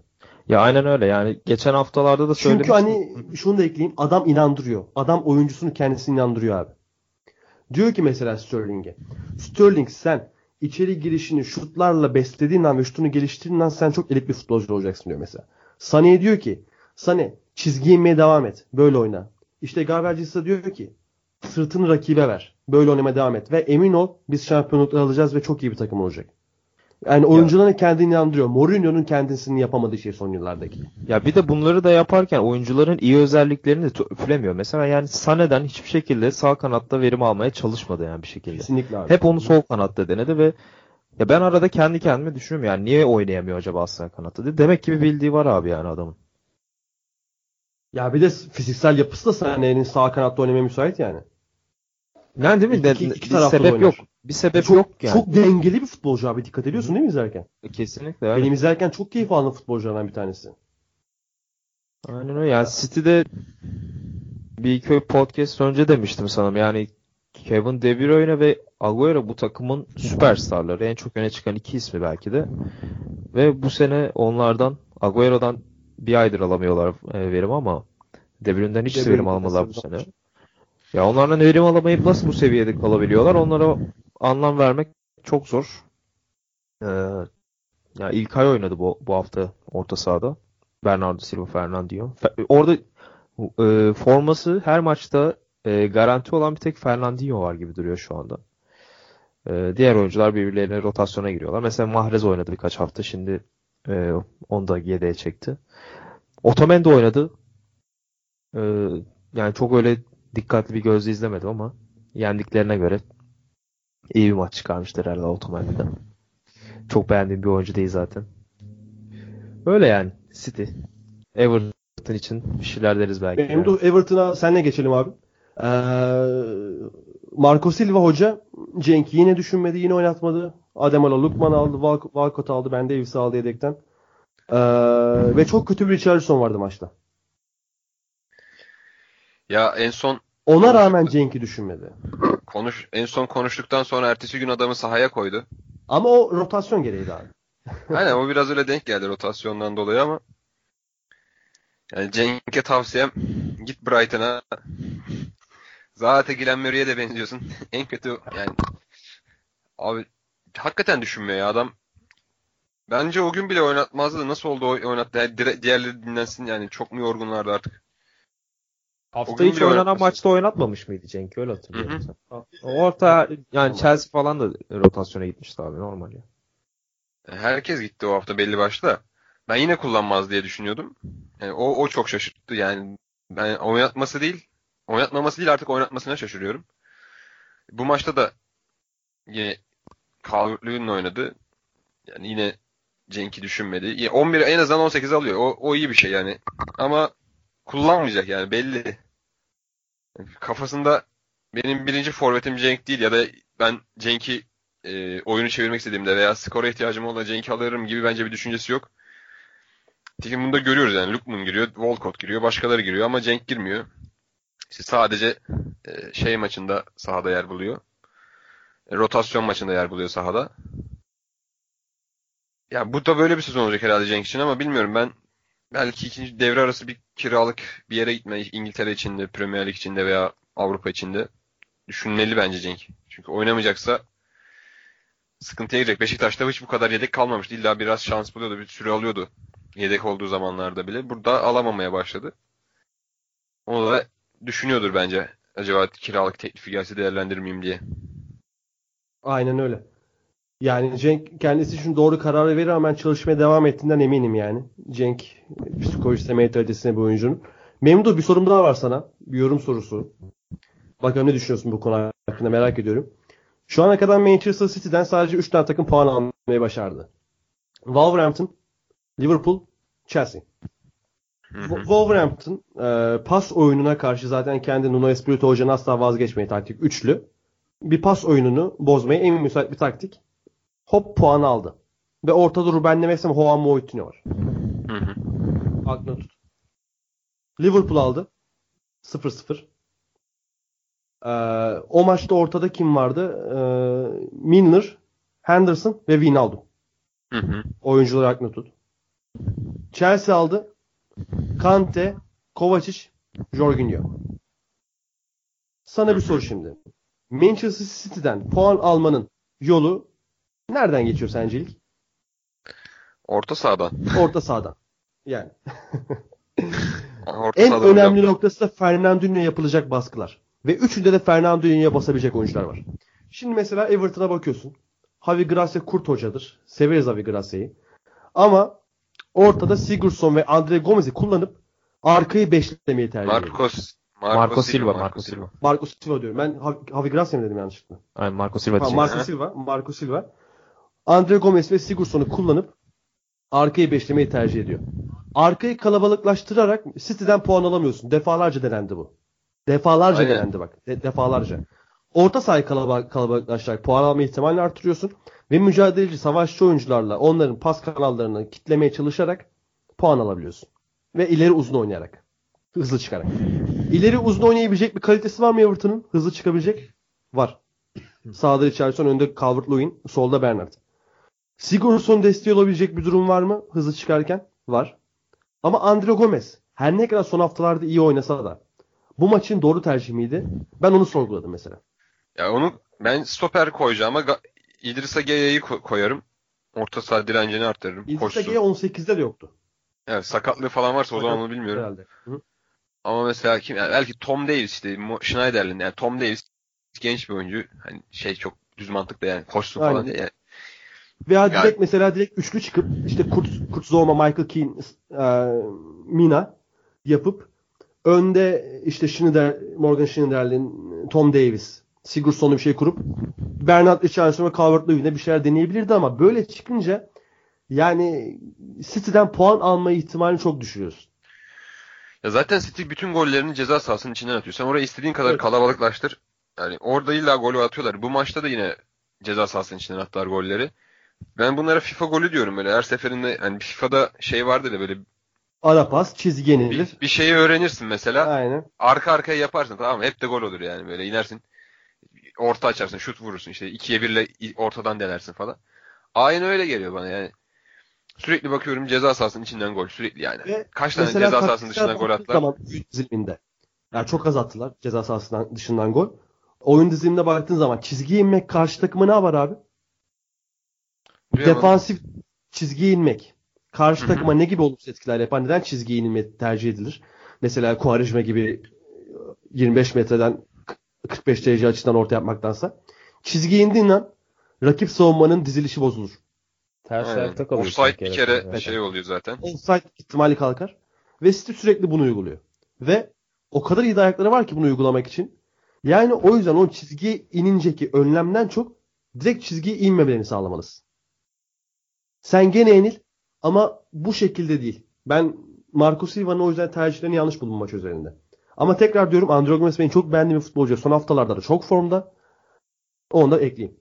Ya aynen öyle. Yani geçen haftalarda da Çünkü söylemiştim. hani şunu da ekleyeyim. Adam inandırıyor. Adam oyuncusunu kendisini inandırıyor abi. Diyor ki mesela Sterling'e. Sterling sen içeri girişini şutlarla beslediğin an ve şutunu geliştirdiğin an sen çok elit bir futbolcu olacaksın diyor mesela. Sané'ye diyor ki Sané çizgi inmeye devam et. Böyle oyna. İşte Gabriel Jesus diyor ki sırtını rakibe ver. Böyle oynamaya devam et. Ve emin ol biz şampiyonlukları alacağız ve çok iyi bir takım olacak. Yani oyuncuların kendini inandırıyor. Mourinho'nun kendisini yapamadığı şey son yıllardaki. Ya bir de bunları da yaparken oyuncuların iyi özelliklerini de üflemiyor. Mesela yani Sané'den hiçbir şekilde sağ kanatta verim almaya çalışmadı yani bir şekilde. Kesinlikle abi. Hep onu sol kanatta denedi ve ya ben arada kendi kendime düşünüyorum yani niye oynayamıyor acaba sağ kanatta diye. Demek ki bir bildiği var abi yani adamın. Ya bir de fiziksel yapısı da Sané'nin sağ kanatta oynamaya müsait yani. Yani değil mi? İki- iki da sebep oynar. yok. Bir sebep çok, yok yani. Çok dengeli bir futbolcu abi. Dikkat ediyorsun değil mi izlerken? Kesinlikle öyle. Benim izlerken çok keyif aldığım futbolculardan bir tanesi. Aynen öyle. Yani City'de bir iki podcast önce demiştim sanırım. Yani Kevin De Bruyne ve Agüero bu takımın süperstarları. En çok öne çıkan iki ismi belki de. Ve bu sene onlardan Agüero'dan bir aydır alamıyorlar e, verim ama De Bruyne'den hiç De verim almadılar bu sene. Ya onlardan verim alamayıp nasıl bu seviyede kalabiliyorlar? Onlara anlam vermek çok zor. Ee, ya İlkay oynadı bu, bu hafta orta sahada. Bernardo Silva Fernandinho. Fe- Orada e, forması her maçta e, garanti olan bir tek Fernandinho var gibi duruyor şu anda. E, diğer oyuncular birbirlerine rotasyona giriyorlar. Mesela Mahrez oynadı birkaç hafta. Şimdi e, onu da yedeğe çekti. Otamendi oynadı. E, yani çok öyle dikkatli bir gözle izlemedim ama yendiklerine göre iyi bir maç çıkarmıştır herhalde Otamendi'den. Çok beğendiğim bir oyuncu değil zaten. Öyle yani City. Everton için bir şeyler deriz belki. Benim yani. de Everton'a senle geçelim abi. Ee, Marco Silva hoca Cenk'i yine düşünmedi. Yine oynatmadı. Ademola Lukman aldı. Walcott, aldı. Ben Davis aldı yedekten. Ee, ve çok kötü bir Richarlison vardı maçta. Ya en son Ona rağmen Cenk'i düşünmedi. konuş en son konuştuktan sonra ertesi gün adamı sahaya koydu. Ama o rotasyon gereğiydi abi. Aynen o biraz öyle denk geldi rotasyondan dolayı ama yani Cenk'e tavsiyem git Brighton'a. Zaten Glenn Murray'e de benziyorsun. en kötü yani abi hakikaten düşünmüyor ya adam. Bence o gün bile oynatmazdı nasıl oldu o oynattı. Yani diğerleri dinlensin yani çok mu yorgunlardı artık. Hafta bile oynanan maçta oynatmamış mıydı Cenk? Öyle hatırlıyorum. Hı hı. Orta yani Chelsea falan da rotasyona gitmişti abi normal ya. Herkes gitti o hafta belli başlı da. Ben yine kullanmaz diye düşünüyordum. Yani o, o çok şaşırttı yani. Ben oynatması değil, oynatmaması değil artık oynatmasına şaşırıyorum. Bu maçta da yine Calvert-Lewin'le oynadı. Yani yine Cenk'i düşünmedi. Ya 11 en azından 18 alıyor. O, o iyi bir şey yani. Ama kullanmayacak yani belli. Kafasında benim birinci forvetim Cenk değil ya da ben Cenk'i e, oyunu çevirmek istediğimde veya skora ihtiyacım olduğunda Cenk'i alırım gibi bence bir düşüncesi yok. Nitekim bunu da görüyoruz yani. Lukman giriyor, Walcott giriyor, başkaları giriyor ama Cenk girmiyor. İşte sadece e, şey maçında sahada yer buluyor. E, rotasyon maçında yer buluyor sahada. Ya bu da böyle bir sezon olacak herhalde Cenk için ama bilmiyorum ben belki ikinci devre arası bir kiralık bir yere gitme İngiltere içinde, Premier Lig içinde veya Avrupa içinde düşünmeli bence Cenk. Çünkü oynamayacaksa sıkıntıya girecek. Beşiktaş'ta hiç bu kadar yedek kalmamıştı. İlla biraz şans buluyordu, bir süre alıyordu. Yedek olduğu zamanlarda bile. Burada alamamaya başladı. Onu da düşünüyordur bence. Acaba kiralık teklifi gelse değerlendirir miyim diye. Aynen öyle. Yani Cenk kendisi için doğru kararı verir ama ben çalışmaya devam ettiğinden eminim yani. Cenk psikolojisine, mentalitesine bir oyuncunun. Memduh bir sorum daha var sana. Bir yorum sorusu. Bakalım ne düşünüyorsun bu konu hakkında merak ediyorum. Şu ana kadar Manchester City'den sadece 3 tane takım puan almayı başardı. Wolverhampton, Liverpool, Chelsea. Wolverhampton e, pas oyununa karşı zaten kendi Nuno Espirito Hoca'nın asla vazgeçmeyi taktik üçlü. Bir pas oyununu bozmaya en müsait bir taktik. Hop puan aldı. Ve ortada Ruben Neves ve Juan Moutinho var. Aklına tut. Liverpool aldı. 0-0. Ee, o maçta ortada kim vardı? Ee, Milner, Henderson ve Wijnaldum. Hı hı. Oyuncuları aklına tut. Chelsea aldı. Kante, Kovacic, Jorginho. Sana bir soru şimdi. Manchester City'den puan almanın yolu nereden geçiyor sence ilk? Orta sahadan. Orta sahadan. Yani. Orta En sahadan önemli hocam. noktası da Fernandinho'ya yapılacak baskılar. Ve üçünde de Fernandinho'ya basabilecek oyuncular var. Şimdi mesela Everton'a bakıyorsun. Javi Gracia kurt hocadır. Severiz Javi Gracia'yı. Ama ortada Sigurdsson ve Andre Gomez'i kullanıp arkayı beşlemeyi tercih ediyor. Marcos Marco, Marco Silva, Marco Silva. Marco Silva diyorum. Ben Javi, Gracia mı dedim yanlışlıkla? Aynen Marco Silva Ha. Marco Silva, Marco Silva. Andre Gomez ve Sigurdsson'u kullanıp arkayı beşlemeyi tercih ediyor. Arkayı kalabalıklaştırarak City'den puan alamıyorsun. Defalarca denendi bu. Defalarca Aynen. denendi bak. De- defalarca. Orta sahayı kalaba- kalabalıklaştırarak puan alma ihtimalini artırıyorsun. Ve mücadeleci, savaşçı oyuncularla onların pas kanallarını kitlemeye çalışarak puan alabiliyorsun. Ve ileri uzun oynayarak. Hızlı çıkarak. İleri uzun oynayabilecek bir kalitesi var mı Everton'ın? Hızlı çıkabilecek? Var. Sağda Richarlison, önde Calvert-Lewin, solda Bernard. Sigurdsson desteği olabilecek bir durum var mı hızlı çıkarken? Var. Ama Andre Gomez her ne kadar son haftalarda iyi oynasa da bu maçın doğru tercih miydi? Ben onu sorguladım mesela. Ya onu ben stoper koyacağım ama Ga- İdrisa Geya'yı ko- koyarım. Orta saha direncini arttırırım. Koşsun. G 18'de de yoktu. Evet, sakatlığı falan varsa o zaman onu bilmiyorum. Herhalde. Hı. Ama mesela kim yani belki Tom Davis işte Schneiderlin yani Tom Davis genç bir oyuncu. Hani şey çok düz mantıklı yani koşsun falan Aynen. diye. Yani. Veya Yani- direkt mesela direkt üçlü çıkıp işte Kurt, Kurt Zouma, Michael Keane, e, Mina yapıp önde işte Schneider, Morgan Schneiderlin, Tom Davis, Sigurdsson'u bir şey kurup Bernard Richarlison ve Calvert-Lewin'e bir şeyler deneyebilirdi ama böyle çıkınca yani City'den puan alma ihtimalini çok düşürüyorsun. Ya zaten City bütün gollerini ceza sahasının içinden atıyor. Sen oraya istediğin kadar Evet. kalabalıklaştır. Yani orada illa golü atıyorlar. Bu maçta da yine ceza sahasının içinden attılar golleri. Ben bunlara FIFA golü diyorum böyle. Her seferinde hani FIFA'da şey vardır ya böyle Ara pas, çizgi yenilir. bir, bir şeyi öğrenirsin mesela. Aynen. Arka arkaya yaparsın tamam mı? Hep de gol olur yani böyle inersin. Orta açarsın, şut vurursun işte. ikiye birle ortadan denersin falan. Aynı öyle geliyor bana yani. Sürekli bakıyorum ceza sahasının içinden gol. Sürekli yani. Ve Kaç tane ceza sahasının dışından gol attılar? zaman diziliminde Yani çok az attılar ceza sahasından dışından gol. Oyun dizilimine baktığın zaman çizgiye inmek karşı takıma ne var abi? Duyamadım. Defansif çizgiye inmek. Karşı Hı hı. takıma ne gibi olumsuz etkiler yapar? Neden çizgiye inilme tercih edilir? Mesela Kuvarizma gibi 25 metreden 45 derece açıdan orta yapmaktansa. Çizgiye indiğin an rakip savunmanın dizilişi bozulur. Ters ayakta kalıyor. Offside bir kere şey oluyor zaten. Offside ihtimali kalkar. Ve City sürekli bunu uyguluyor. Ve o kadar iyi ayakları var ki bunu uygulamak için. Yani o yüzden o çizgiye ininceki önlemden çok direkt çizgiye inmemelerini sağlamalısın. Sen gene yenil ama bu şekilde değil. Ben Marco Silva'nın o yüzden tercihlerini yanlış buldum maç üzerinde. Ama tekrar diyorum Andro Gomez benim çok beğendiğim bir futbolcu. Son haftalarda da çok formda. Onu da ekleyeyim.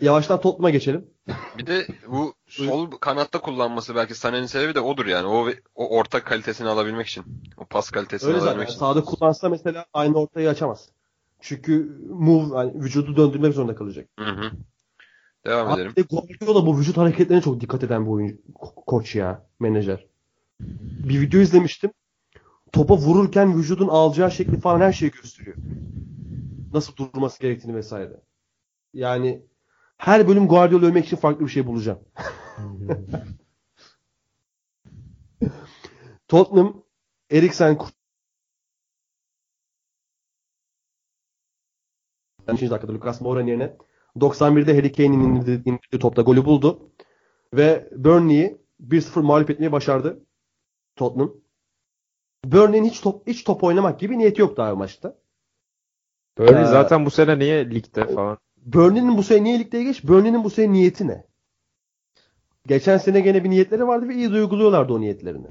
Yavaştan Tottenham'a geçelim. Bir de bu sol kanatta kullanması belki Sané'nin sebebi de odur yani. O o orta kalitesini alabilmek için. O pas kalitesini Öyle zaten. alabilmek için. Sağda kullansa mesela aynı ortayı açamaz. Çünkü move yani vücudu döndürmek zorunda kalacak. Hı hı. Devam edelim. Abi Guardiola bu vücut hareketlerine çok dikkat eden bir oyuncu, ko- koç ya, menajer. Bir video izlemiştim. Topa vururken vücudun alacağı şekli falan her şeyi gösteriyor. Nasıl durması gerektiğini vesaire. Yani her bölüm Guardiola övmek için farklı bir şey bulacağım. Tottenham Eriksen 5. dakikada Lucas Moura yerine 91'de Harry Kane'in indirdiği, indirdiği topta golü buldu. Ve Burnley'i 1-0 mağlup etmeyi başardı Tottenham. Burnley'in hiç top hiç top oynamak gibi niyeti yok daha maçta. Burnley Ee, zaten bu sene niye ligde falan? Burnley'nin bu sene niye ligde geç? Burnley'nin bu sene niyeti ne? Geçen sene gene bir niyetleri vardı ve iyi uyguluyorlardı o niyetlerini.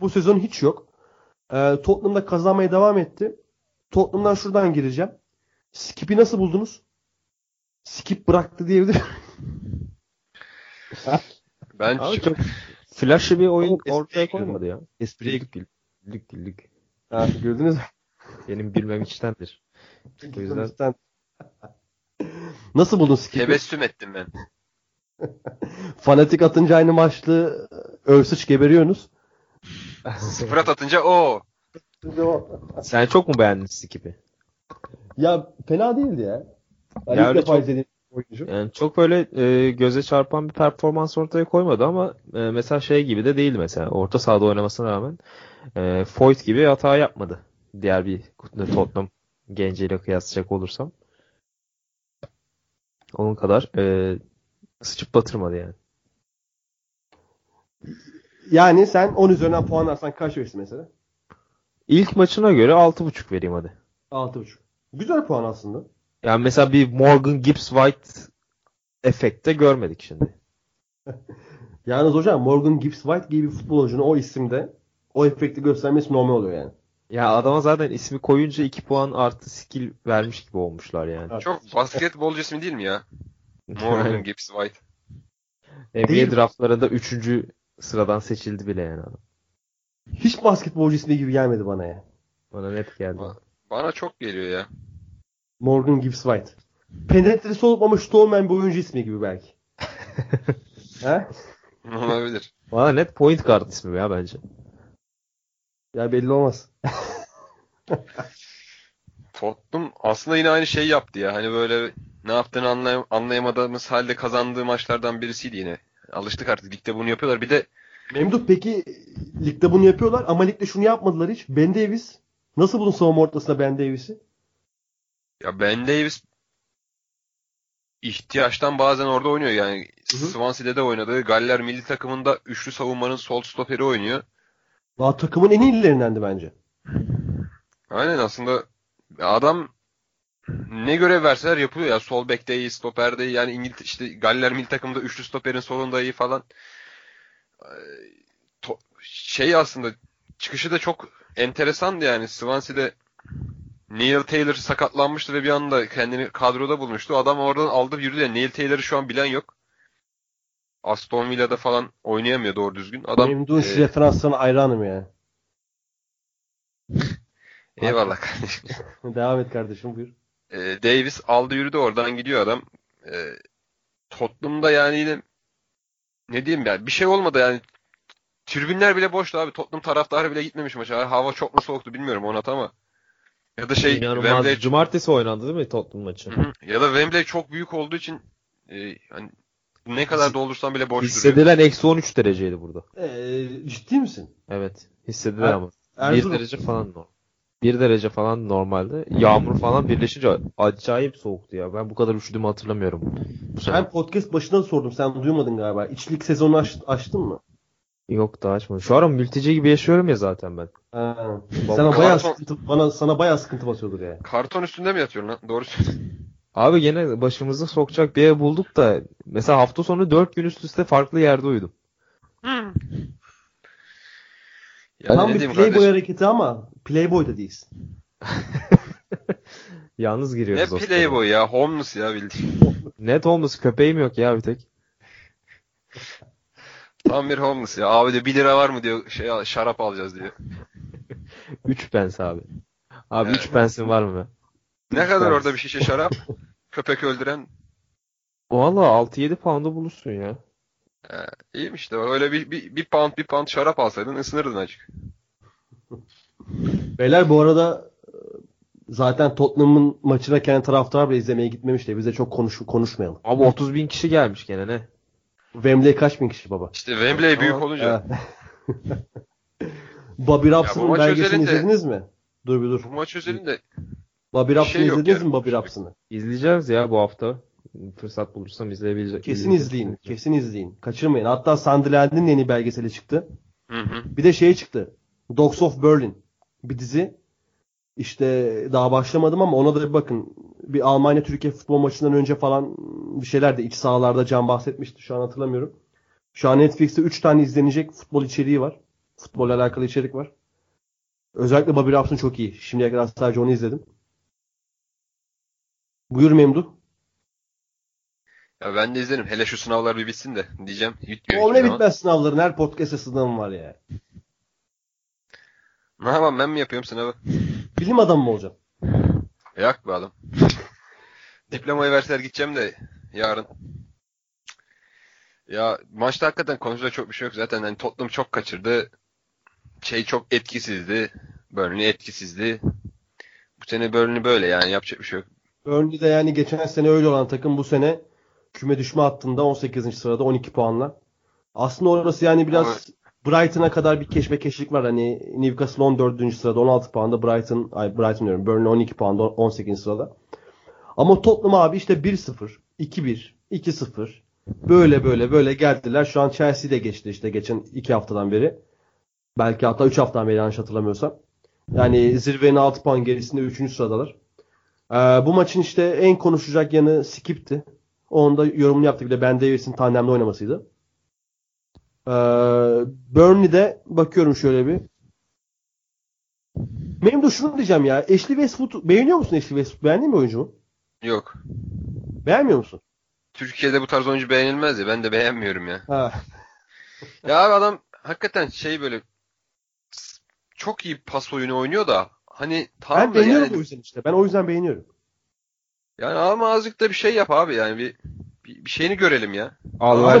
Bu sezon hiç yok. Ee, Tottenham'da kazanmaya devam etti. Tottenham'dan şuradan gireceğim. Skip'i nasıl buldunuz? Skip bıraktı diyebilir Ben Abi çok flash'ı bir oyun ortaya koymadı ya. Espriye. Lig değil lig. Ha, gördünüz mü? Benim bilmem içtendir. O yüzden Sen- Nasıl buldun Skip'i? tebessüm ettim ben. Fanatik atınca aynı maçlı Örsüç geberiyorsunuz. Sıfırat atınca o. sen çok mu beğendin Skip'i? ya fena değildi ya. Ben Ya ilk defa çok- izlediğim oyuncu. Yani çok böyle e, göze çarpan bir performans ortaya koymadı ama e, mesela şey gibi de değildi mesela. Orta sahada oynamasına rağmen e, Foyt gibi hata yapmadı. Diğer bir Tottenham genciyle kıyaslayacak olursam. Onun kadar e, sıçıp batırmadı yani. Yani sen 10 üzerinden puan alsan kaç verirsin mesela? İlk maçına göre 6.5 vereyim hadi. 6.5. Güzel puan aslında. Yani mesela bir Morgan Gibbs White efekte görmedik şimdi. Yalnız hocam Morgan Gibbs White gibi bir futbolcunun o isimde o efekti göstermesi normal oluyor yani. Ya adama zaten ismi koyunca 2 puan artı skill vermiş gibi olmuşlar yani. Çok basketbolcu ismi değil mi ya? Morgan Gibbs White. NBA Değil. draftlarında 3. sıradan seçildi bile yani adam. Hiç basketbolcu ismi gibi gelmedi bana ya. Bana net geldi. Bana çok geliyor ya. Morgan Gibbs White. Penetresi olup ama şutu olmayan bir oyuncu ismi gibi belki. He? Olabilir. Bana net point guard ismi ya bence. Ya belli olmaz. Tottenham aslında yine aynı şeyi yaptı ya. Hani böyle ne yaptığını anlay- anlayamadığımız halde kazandığı maçlardan birisiydi yine. Alıştık artık. Ligde bunu yapıyorlar. Bir de Memduh peki ligde bunu yapıyorlar ama ligde şunu yapmadılar hiç. Ben Davis. Nasıl buldun savunma ortasında Ben Davis'i? Ya Ben Davis ihtiyaçtan bazen orada oynuyor yani. Hı hı. Swansea'de de oynadı. Galler milli takımında üçlü savunmanın sol stoperi oynuyor. Daha takımın en iyilerindendi bence. Aynen aslında adam ne görev verseler yapıyor ya. Sol bekte iyi, stoperde iyi. Yani İngiliz işte Galler milli takımda üçlü stoperin solunda iyi falan. Ee, şey aslında çıkışı da çok enteresandı yani. Swansea'de Neil Taylor sakatlanmıştı ve bir anda kendini kadroda bulmuştu. Adam oradan aldı yürüdü. Yani Neil Taylor'ı şu an bilen yok. Aston Villa'da falan oynayamıyor doğru düzgün. Adam Memduh'un şu e, referanslarına hayranım ya. eyvallah kardeşim. Devam et kardeşim buyur. E, Davis aldı yürüdü oradan gidiyor adam. E, Tottenham'da yani yine ne diyeyim yani bir şey olmadı yani tribünler bile boştu abi. Tottenham taraftarı bile gitmemiş maça. Hava çok mu soğuktu bilmiyorum Onat ama. Ya da şey İnanılmaz. Wembley Cumartesi oynandı değil mi Tottenham maçı? Hı hı. ya da Wembley çok büyük olduğu için e, hani ne kadar doldursan bile boş duruyor. Hissedilen eksi 13 dereceydi burada. Ee, ciddi misin? Evet. Hissedilen Er- ama. 1 Erzurum. derece falan normal. 1 derece falan normalde. Yağmur falan birleşince acayip soğuktu ya. Ben bu kadar üşüdüğümü hatırlamıyorum. Bu sene. Ben podcast başında sordum. Sen duymadın galiba. İçlik sezonu aç- açtın mı? Yok daha açmadım. Şu an mülteci gibi yaşıyorum ya zaten ben. Ha. Sana bayağı Karton- sıkıntı, bana sana bayağı sıkıntı basıyordur ya. Karton üstünde mi yatıyorsun lan? Doğru söylüyorsun. Abi gene başımızı sokacak bir ev bulduk da mesela hafta sonu 4 gün üst üste farklı yerde uyudum. Yani Tam ne bir Playboy kardeşim? hareketi ama Playboy da değilsin. Yalnız Ne giriyoruz o Playboy ya? Homeless ya bildiğin. Net olması köpeğim yok ya bir tek. Tam bir homeless ya. Abi de 1 lira var mı diyor. Şey al- şarap alacağız diyor. 3 pence abi. Abi Evet. 3 pensin var mı? Ne kadar pence. orada bir şişe şarap? Köpek öldüren. Valla 6-7 pound'a bulursun ya. İyiymiş işte. Öyle bir, bir, bir pound bir pound şarap alsaydın ısınırdın açık. Beyler bu arada e, zaten Tottenham'ın maçına kendi taraftar bile izlemeye gitmemiş de bize çok konuş konuşmayalım. Abi 30 bin kişi gelmiş gene ne? Wembley kaç bin kişi baba? İşte Wembley büyük olunca. Bobby Robson'ın özelinde- izlediniz mi? Dur bir dur. Bu maç özelinde Bobby Robson'ı şey izlediniz ya. mi Bobby Robson'ı? İzleyeceğiz ya bu hafta. Fırsat bulursam izleyebileceğim. Kesin izleyin. Kesin izleyin. Kaçırmayın. Hatta Sunderland'in yeni belgeseli çıktı. Hı hı. Bir de şey çıktı. Dogs of Berlin. Bir dizi. İşte daha başlamadım ama ona da bir bakın. Bir Almanya Türkiye futbol maçından önce falan bir şeyler de iç sahalarda Can bahsetmişti. Şu an hatırlamıyorum. Şu an Netflix'te 3 tane izlenecek futbol içeriği var. Futbolla alakalı içerik var. Özellikle Bobby Robson çok iyi. Şimdiye kadar sadece onu izledim. Buyur Memduh. Ya ben de izlerim. Hele şu sınavlar bir bitsin de diyeceğim. Hiçbir ne bitmez sınavların. Her podcast'te sınavım var ya. Ne yapayım ben mi yapıyorum sınavı? Bilim adamı mı olacaksın? Yak be adam. Diplomayı verseler gideceğim de yarın. Ya maçta hakikaten konuşacak çok bir şey yok. Zaten hani Tottenham çok kaçırdı. Şey çok etkisizdi. Burnley etkisizdi. Bu sene Burnley böyle yani yapacak bir şey yok. Burnley'de yani geçen sene öyle olan takım bu sene küme düşme hattında 18. sırada 12 puanla. Aslında orası yani biraz Brighton'a kadar bir keşmekeşlik var. Hani Newcastle 14. sırada 16 puanda, Brighton ay Brighton diyorum. Burnley 12 puanda 18. sırada. Ama Tottenham abi işte 1-0, 2-1, 2-0 böyle böyle böyle geldiler. Şu an Chelsea de geçti işte geçen 2 haftadan beri. Belki hatta 3 haftadan beri yanlış hatırlamıyorsam. Yani zirvenin 6 puan gerisinde 3. sıradalar. Ee, bu maçın işte en konuşacak yanı Skip'ti. Onun da yorumunu yaptık. Bir de Ben Davies'in tandemde oynamasıydı. Ee, Burnley'de bakıyorum şöyle bir. Benim de şunu diyeceğim ya. Ashley Westwood beğeniyor musun Ashley Westwood? Beğendin mi oyuncumu? Yok. Beğenmiyor musun? Türkiye'de bu tarz oyuncu beğenilmez ya. Ben de beğenmiyorum ya. Ha. Ya abi adam hakikaten şey böyle çok iyi pas oyunu oynuyor da hani tamam ben beğeniyorum yani, o yüzden işte. Ben o yüzden beğeniyorum. yani ama azıcık da bir şey yap abi yani bir bir, bir şeyini görelim ya.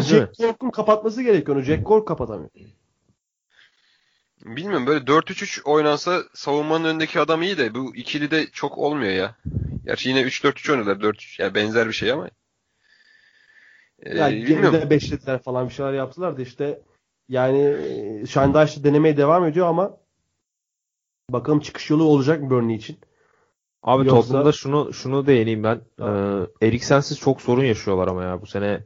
Mi? Jack Cork'un kapatması gerekiyor onu. Jack Cork kapatamıyor. Bilmiyorum böyle 4-3-3 oynansa savunmanın önündeki adam iyi de bu ikili de çok olmuyor ya. Gerçi yine 3-4-3 oynuyorlar 4 yani benzer bir şey ama. Ee, Ya bilmiyorum. geride falan bir şeyler yaptılar da işte yani e, Şandaş denemeye devam ediyor ama bakalım çıkış yolu olacak mı Burnley için? Abi Yoksa- Tottenham'da şunu şunu değineyim ben. Tamam. Ee, Eriksen'siz çok sorun yaşıyorlar ama ya bu sene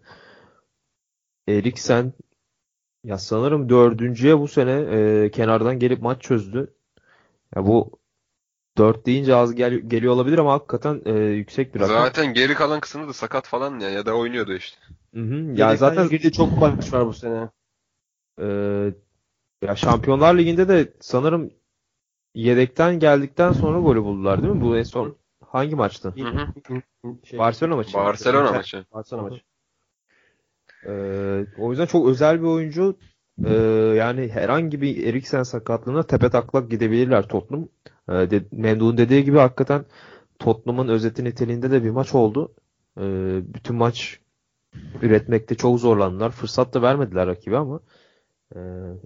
Eriksen ya sanırım dördüncüye bu sene e, kenardan gelip maç çözdü. Ya bu dört deyince az gel, geliyor olabilir ama hakikaten e, yüksek bir rakam. Zaten geri kalan kısmı da sakat falan ya ya da oynuyordu işte. Hı hı. Ya Ya zaten zaten çok maç var bu sene. e, ya Şampiyonlar Ligi'nde de sanırım yedekten geldikten sonra golü buldular değil mi? Bu en son hangi maçtı? Hı hı. Şey, Barcelona maçı. Barcelona maçı. Barcelona maçı. Ee, o yüzden çok özel bir oyuncu. Ee, yani herhangi bir Eriksen sakatlığına tepe taklak gidebilirler Tottenham. Ee, de, Mendu'nun dediği gibi hakikaten Tottenham'ın özeti niteliğinde de bir maç oldu. Ee, bütün maç üretmekte çok zorlandılar. Fırsat da vermediler rakibe ama E,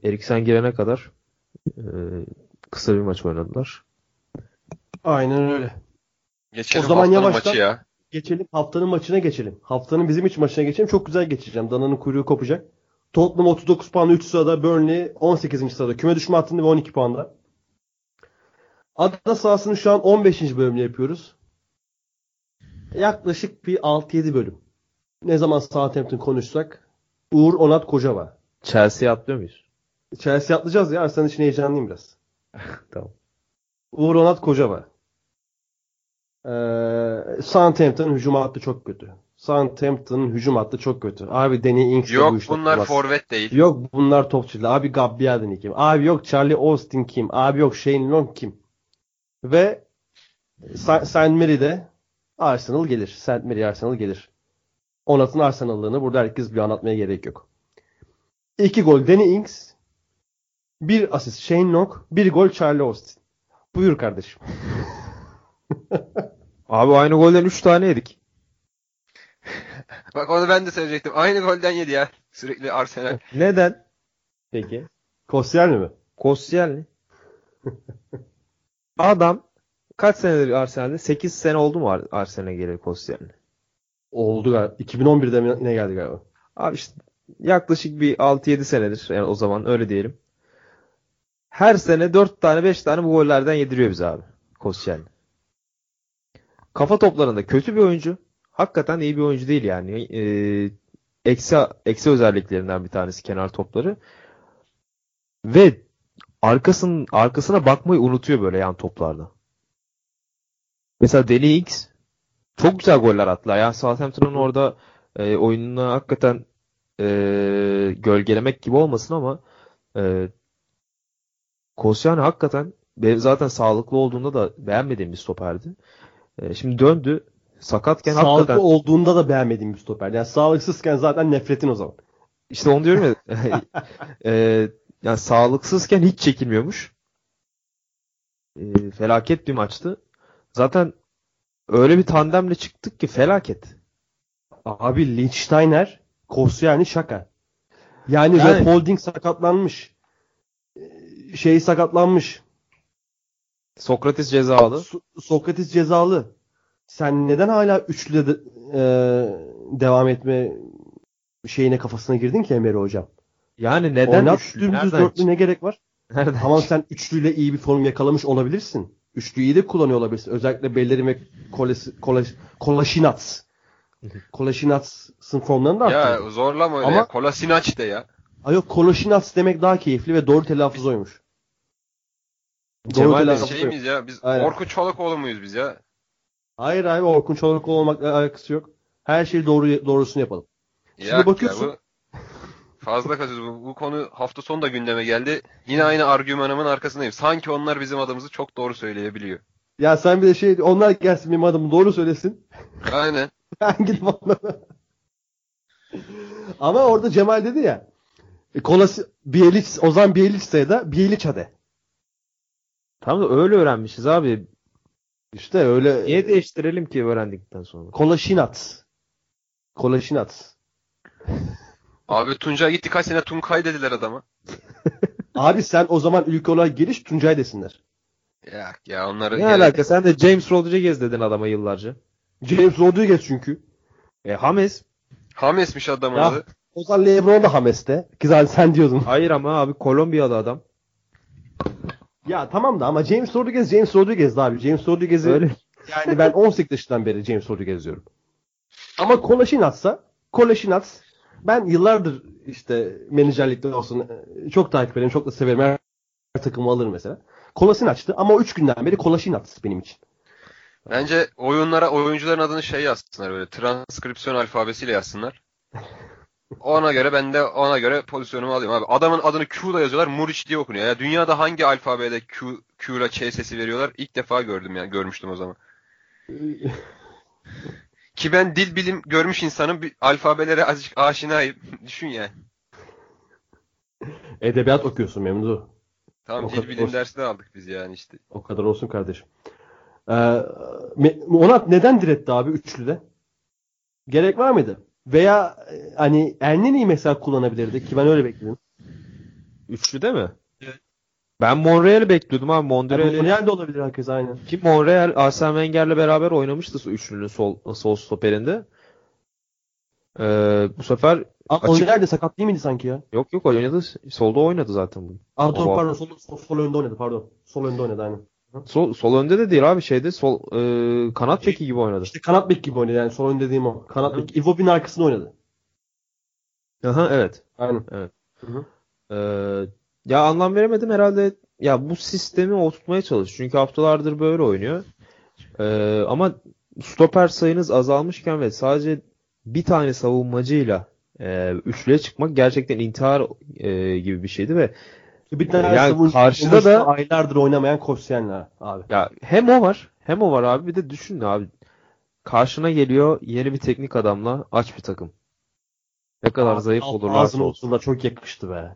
Eriksen girene kadar e, kısa bir maç oynadılar. Aynen öyle. Geçelim O zaman yavaştan- maçı ya. Geçelim haftanın maçına geçelim. Haftanın bizim için maçına geçelim. Çok güzel geçeceğim. Dana'nın kuyruğu kopacak. Tottenham 39 puan 3 sırada. Burnley 18. sırada. Küme düşme hattında ve 12 puanda. Ada sahasını şu an 15. bölümünü yapıyoruz. Yaklaşık bir 6-7 bölüm. Ne zaman Southampton konuşsak Uğur Onat Kocava. Chelsea'ye atlıyor muyuz? Chelsea atlayacağız ya. Arsenal için heyecanlıyım biraz. Tamam. Uğur Onat Kocava. Ee, Southampton'ın hücum hattı çok kötü. Southampton'ın hücum hattı çok kötü. Abi Danny Ings bu Yok işte bunlar olmaz. forvet değil. Yok bunlar topçular. Abi Gabbiadini kim? Abi yok Charlie Austin kim? Abi yok Shane Long kim? Ve St. Mary'de Arsenal gelir. St. Mary Arsenal gelir. Onat'ın Arsenal'lığını burada herkes bir anlatmaya gerek yok. İki gol Danny Ings. Bir asist Shane Long. Bir gol Charlie Austin. Buyur kardeşim. Abi aynı golden 3 tane yedik. Bak onu ben de söyleyecektim. Aynı golden yedi ya. Sürekli Arsenal. Neden? Peki. Koscielny mi? Koscielny. Adam kaç senedir Arsenal'de? 8 sene oldu mu Ar- Arsenal'e geleli Koscielny? Oldu galiba. 2011'de mi ne geldi galiba? Abi işte yaklaşık bir 6-7 senedir yani o zaman öyle diyelim. Her sene 4 tane 5 tane bu gollerden yediriyor bize abi. Koscielny. Kafa toplarında kötü bir oyuncu. Hakikaten iyi bir oyuncu değil yani. Ee, eksi, eksi özelliklerinden bir tanesi kenar topları. Ve arkasının arkasına bakmayı unutuyor böyle yan toplarda. Mesela Danny Ings çok güzel goller attılar. Yani Southampton'ın orada e, oyununu hakikaten e, gölgelemek gibi olmasın ama e, Koscielny hakikaten zaten sağlıklı olduğunda da beğenmediğim bir stoperdi. E, şimdi döndü. Sakatken Sağlıklı hakikaten olduğunda da beğenmediğim bir stoper. Yani sağlıksızken zaten nefretin o zaman. işte onu diyorum ya e, yani sağlıksızken hiç çekilmiyormuş. E, felaket bir maçtı. Zaten öyle bir tandemle çıktık ki felaket. Abi Lichtsteiner, Koscielny şaka. Yani, Yani- Red Holding sakatlanmış. Şey sakatlanmış. Sokrates cezalı. So- Sokrates cezalı. Sen neden hala üçlüde de, e, devam etme şeyine kafasına girdin ki Emre hocam? Yani neden Oynat üçlü? dümdüz dörtlü ne gerek var? Nereden? Tamam sen üçlüyle iyi bir form yakalamış olabilirsin. Üçlüyü iyi de kullanıyor olabilirsin. Özellikle Bellerin ve Kolaşinats. Kolaşinats'ın formlarını da arttırdı. Ya zorlama öyle Ama- ya. De ya. Ay yok Kolaşinats demek daha keyifli ve doğru telaffuz oymuş. Doğru Cemal de telaffuz Şey miyiz ya? Biz Aynen. Orkun Çolakoğlu muyuz biz ya? Hayır abi Orkun Çolakoğlu olmakla alakası yok. Her şeyi doğru doğrusunu yapalım. Şimdi Ya, bakıyorsun- ya bu fazla kaçıyoruz. Bu, bu konu hafta sonu da gündeme geldi. Yine aynı argümanımın arkasındayım. Sanki onlar bizim adımızı çok doğru söyleyebiliyor. Ya sen bir de şey onlar gelsin benim adımı doğru söylesin. Aynen. Ben gidip onlara. Ama orada Cemal dedi ya. E, Kolası Bielic, Ozan Bielica'ya da Bielica de. Tam da öyle öğrenmişiz abi. İşte öyle. Niye değiştirelim ki öğrendikten sonra? Kolaşinat. Kolaşinat. Abi Tuncay gitti kaç sene Tunkay dediler adama. Abi sen o zaman ülke olarak geliş Tuncay desinler. Ya ya onları Ne gene- alaka? Sen de James Rodriguez dedin adama yıllarca. James Rodriguez çünkü. E James. Hames'miş adamın Ya. adı. O zaman Lebron da Hames'te. Ki zaten sen diyordun. Hayır ama abi Kolombiyalı adam. Ya tamam da ama James Rodriguez James Rodriguez abi. James Rodriguez'i Öyle. yani ben 18 yaşından beri James Rodriguez diyorum. Ama Kolaşinat'sa Kolaşinat ben yıllardır işte menajerlikte olsun e, çok takip ederim, çok da severim. Her, her takımı alırım mesela. Kolaşinat'tı ama o 3 günden beri Kolaşinat benim için. Bence oyunlara oyuncuların adını şey yazsınlar böyle transkripsiyon alfabesiyle yazsınlar. Ona göre ben de ona göre pozisyonumu alayım abi. Adamın adını Q'da yazıyorlar. Muriç diye okunuyor. Ya dünyada hangi alfabede Q Q ile Ç sesi veriyorlar? İlk defa gördüm yani görmüştüm o zaman. Ki ben dil bilim görmüş insanın bir alfabelere azıcık aşinayım. Düşün yani. Edebiyat okuyorsun Memdu. Tamam O dil bilim olsun. dersi de aldık biz yani işte. O kadar olsun kardeşim. Ee, Onat neden diretti abi üçlüde? Gerek var mıydı? Veya e, hani Elneni'yi mesela kullanabilirdi ki ben öyle bekledim. Üçlüde mi? Evet. Ben Monreal'i bekliyordum abi. Yani Monreal'i Monreal de olabilir herkes aynen. ki Monreal Arsene Wenger'le beraber oynamıştı üçlünün sol sol stoperinde. Ee, bu sefer Ama Açık- Monreal de sakat değil miydi sanki ya? yok yok oynadı. Solda oynadı zaten bu. Aa doğru pardon sol, sol, sol önde oynadı pardon. Sol önde oynadı aynen. Sol, sol önde de değil abi şeyde sol e, kanat beki gibi oynadı. İşte kanat bek gibi oynadı yani sol önde dediğim o. Kanat bek. Iwobi'nin arkasında oynadı. Aha evet. Aynen. Ee, ya anlam veremedim herhalde. Ya bu sistemi oturtmaya çalış. Çünkü haftalardır böyle oynuyor. Ee, ama stoper sayınız azalmışken ve sadece bir tane savunmacıyla e, üçlüye çıkmak gerçekten intihar e, gibi bir şeydi ve Bir tane Yani savunucu- karşıda da- aylardır oynamayan Koscielny abi. ya hem o var hem o var abi bir de düşün abi karşına geliyor yeni bir teknik adamla aç bir takım. Ne kadar Abi, zayıf alt olurlarsa ağzına olsun. da çok yakıştı be.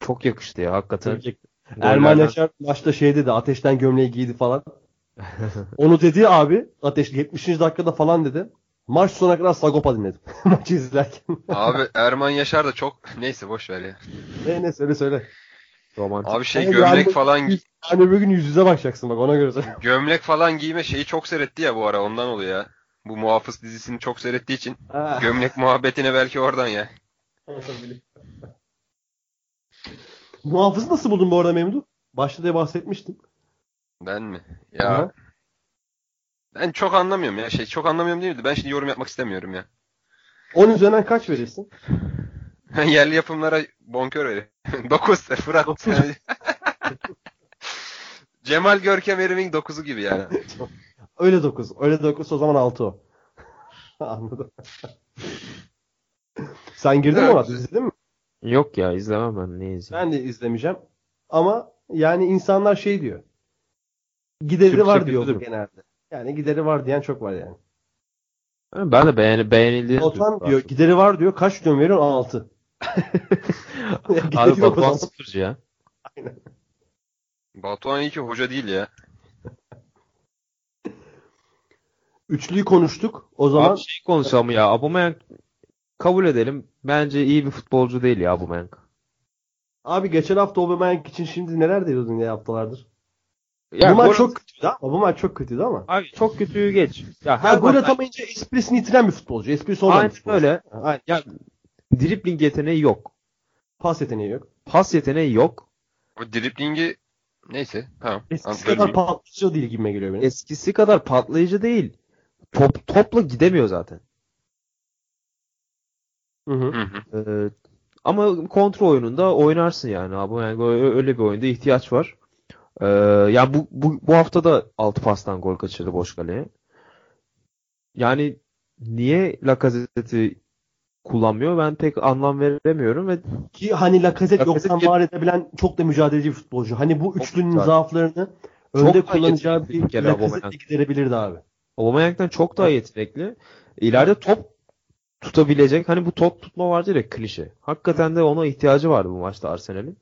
Çok yakıştı ya hakikaten. Çok yakıştı. Erman Yaşar maçta şey dedi ateşten gömleği giydi falan. Onu dedi abi ateş 70. dakikada falan dedi. Maç sonuna kadar Sagopa dinledim. Maçı izlerken. Abi Erman Yaşar da çok neyse boş ver ya. ne ne söyle söyle. Romantik. Abi şey gömlek yani- falan Yani öbür gün yüz yüze bakacaksın bak ona göre gömlek falan giyme şeyi çok seyretti ya bu ara ondan oluyor ya. Bu Muhafız dizisini çok seyrettiği için gömlek muhabbetine belki oradan ya. Muhafızı nasıl buldun bu arada Memduh? Başta da bahsetmiştim. Ben mi? Ya Aha. ben çok anlamıyorum ya. Şey çok anlamıyorum değil mi? Ben şimdi yorum yapmak istemiyorum ya. 10 üzerinden kaç verirsin? Yerli yapımlara bonkör veriyorum. 9 Fırat. Dokuz. Cemal Görkem Erim'in 9'u gibi yani. Öyle 9. Öyle 9 o zaman 6 o. Anladım. Sen girdin mi ona? İzledin mi? Yok ya izlemem ben ne izleyeyim. Ben de izlemeyeceğim. Ama yani insanlar şey diyor. Gideri Türkçe var diyor genelde. Yani gideri var diyen çok var yani. Ben de beğeni, beğenildiğini Otan duydum diyor gideri var diyor. Kaç milyon veriyorsun? 6. Abi Batuhan sıfırcı ya. Batuhan iyi ki hoca değil ya. Üçlüyü konuştuk. O zaman Abi şey konuşalım ya. Aubameyang kabul edelim. Bence iyi bir futbolcu değil ya Aubameyang. abi geçen hafta Aubameyang için şimdi neler diyordun ya haftalardır? Ya bu maç gol- çok kötüydü ama. Bu maç çok kötüydü ama. Abi çok kötüyü geç. Ya Ya her gol maç- atamayınca esprisini yitiren bir futbolcu. Esprisi olmayan bir Aynen futbolcu. öyle. Aynen. Ya dribling yeteneği yok. Pas yeteneği yok. Pas yeteneği yok. O driplingi neyse tamam. Eskisi kadar patlıcı değil gibime geliyor benim. Eskisi kadar patlayıcı değil. Top topla gidemiyor zaten. Hı hı. Hı hı. Ee, ama kontrol oyununda oynarsın yani abi. Yani öyle bir oyunda ihtiyaç var. Ee, yani bu, bu, bu hafta da 6 pastan gol kaçırdı boş kaleye. Yani niye Lacazette'i kullanmıyor ben pek anlam veremiyorum ve Ki hani Lacazette Lacazette yoktan var edebilen çok da mücadeleci bir futbolcu. Hani bu Çok üçlünün zaaflarını Çok önde daha kullanacağı bir bir Lacazette giderebilirdi abi. Aubameyang'dan çok daha yetenekli. İleride top tutabilecek. Hani bu top tutma vardır ya klişe. Hakikaten de ona ihtiyacı vardı bu maçta Arsenal'in.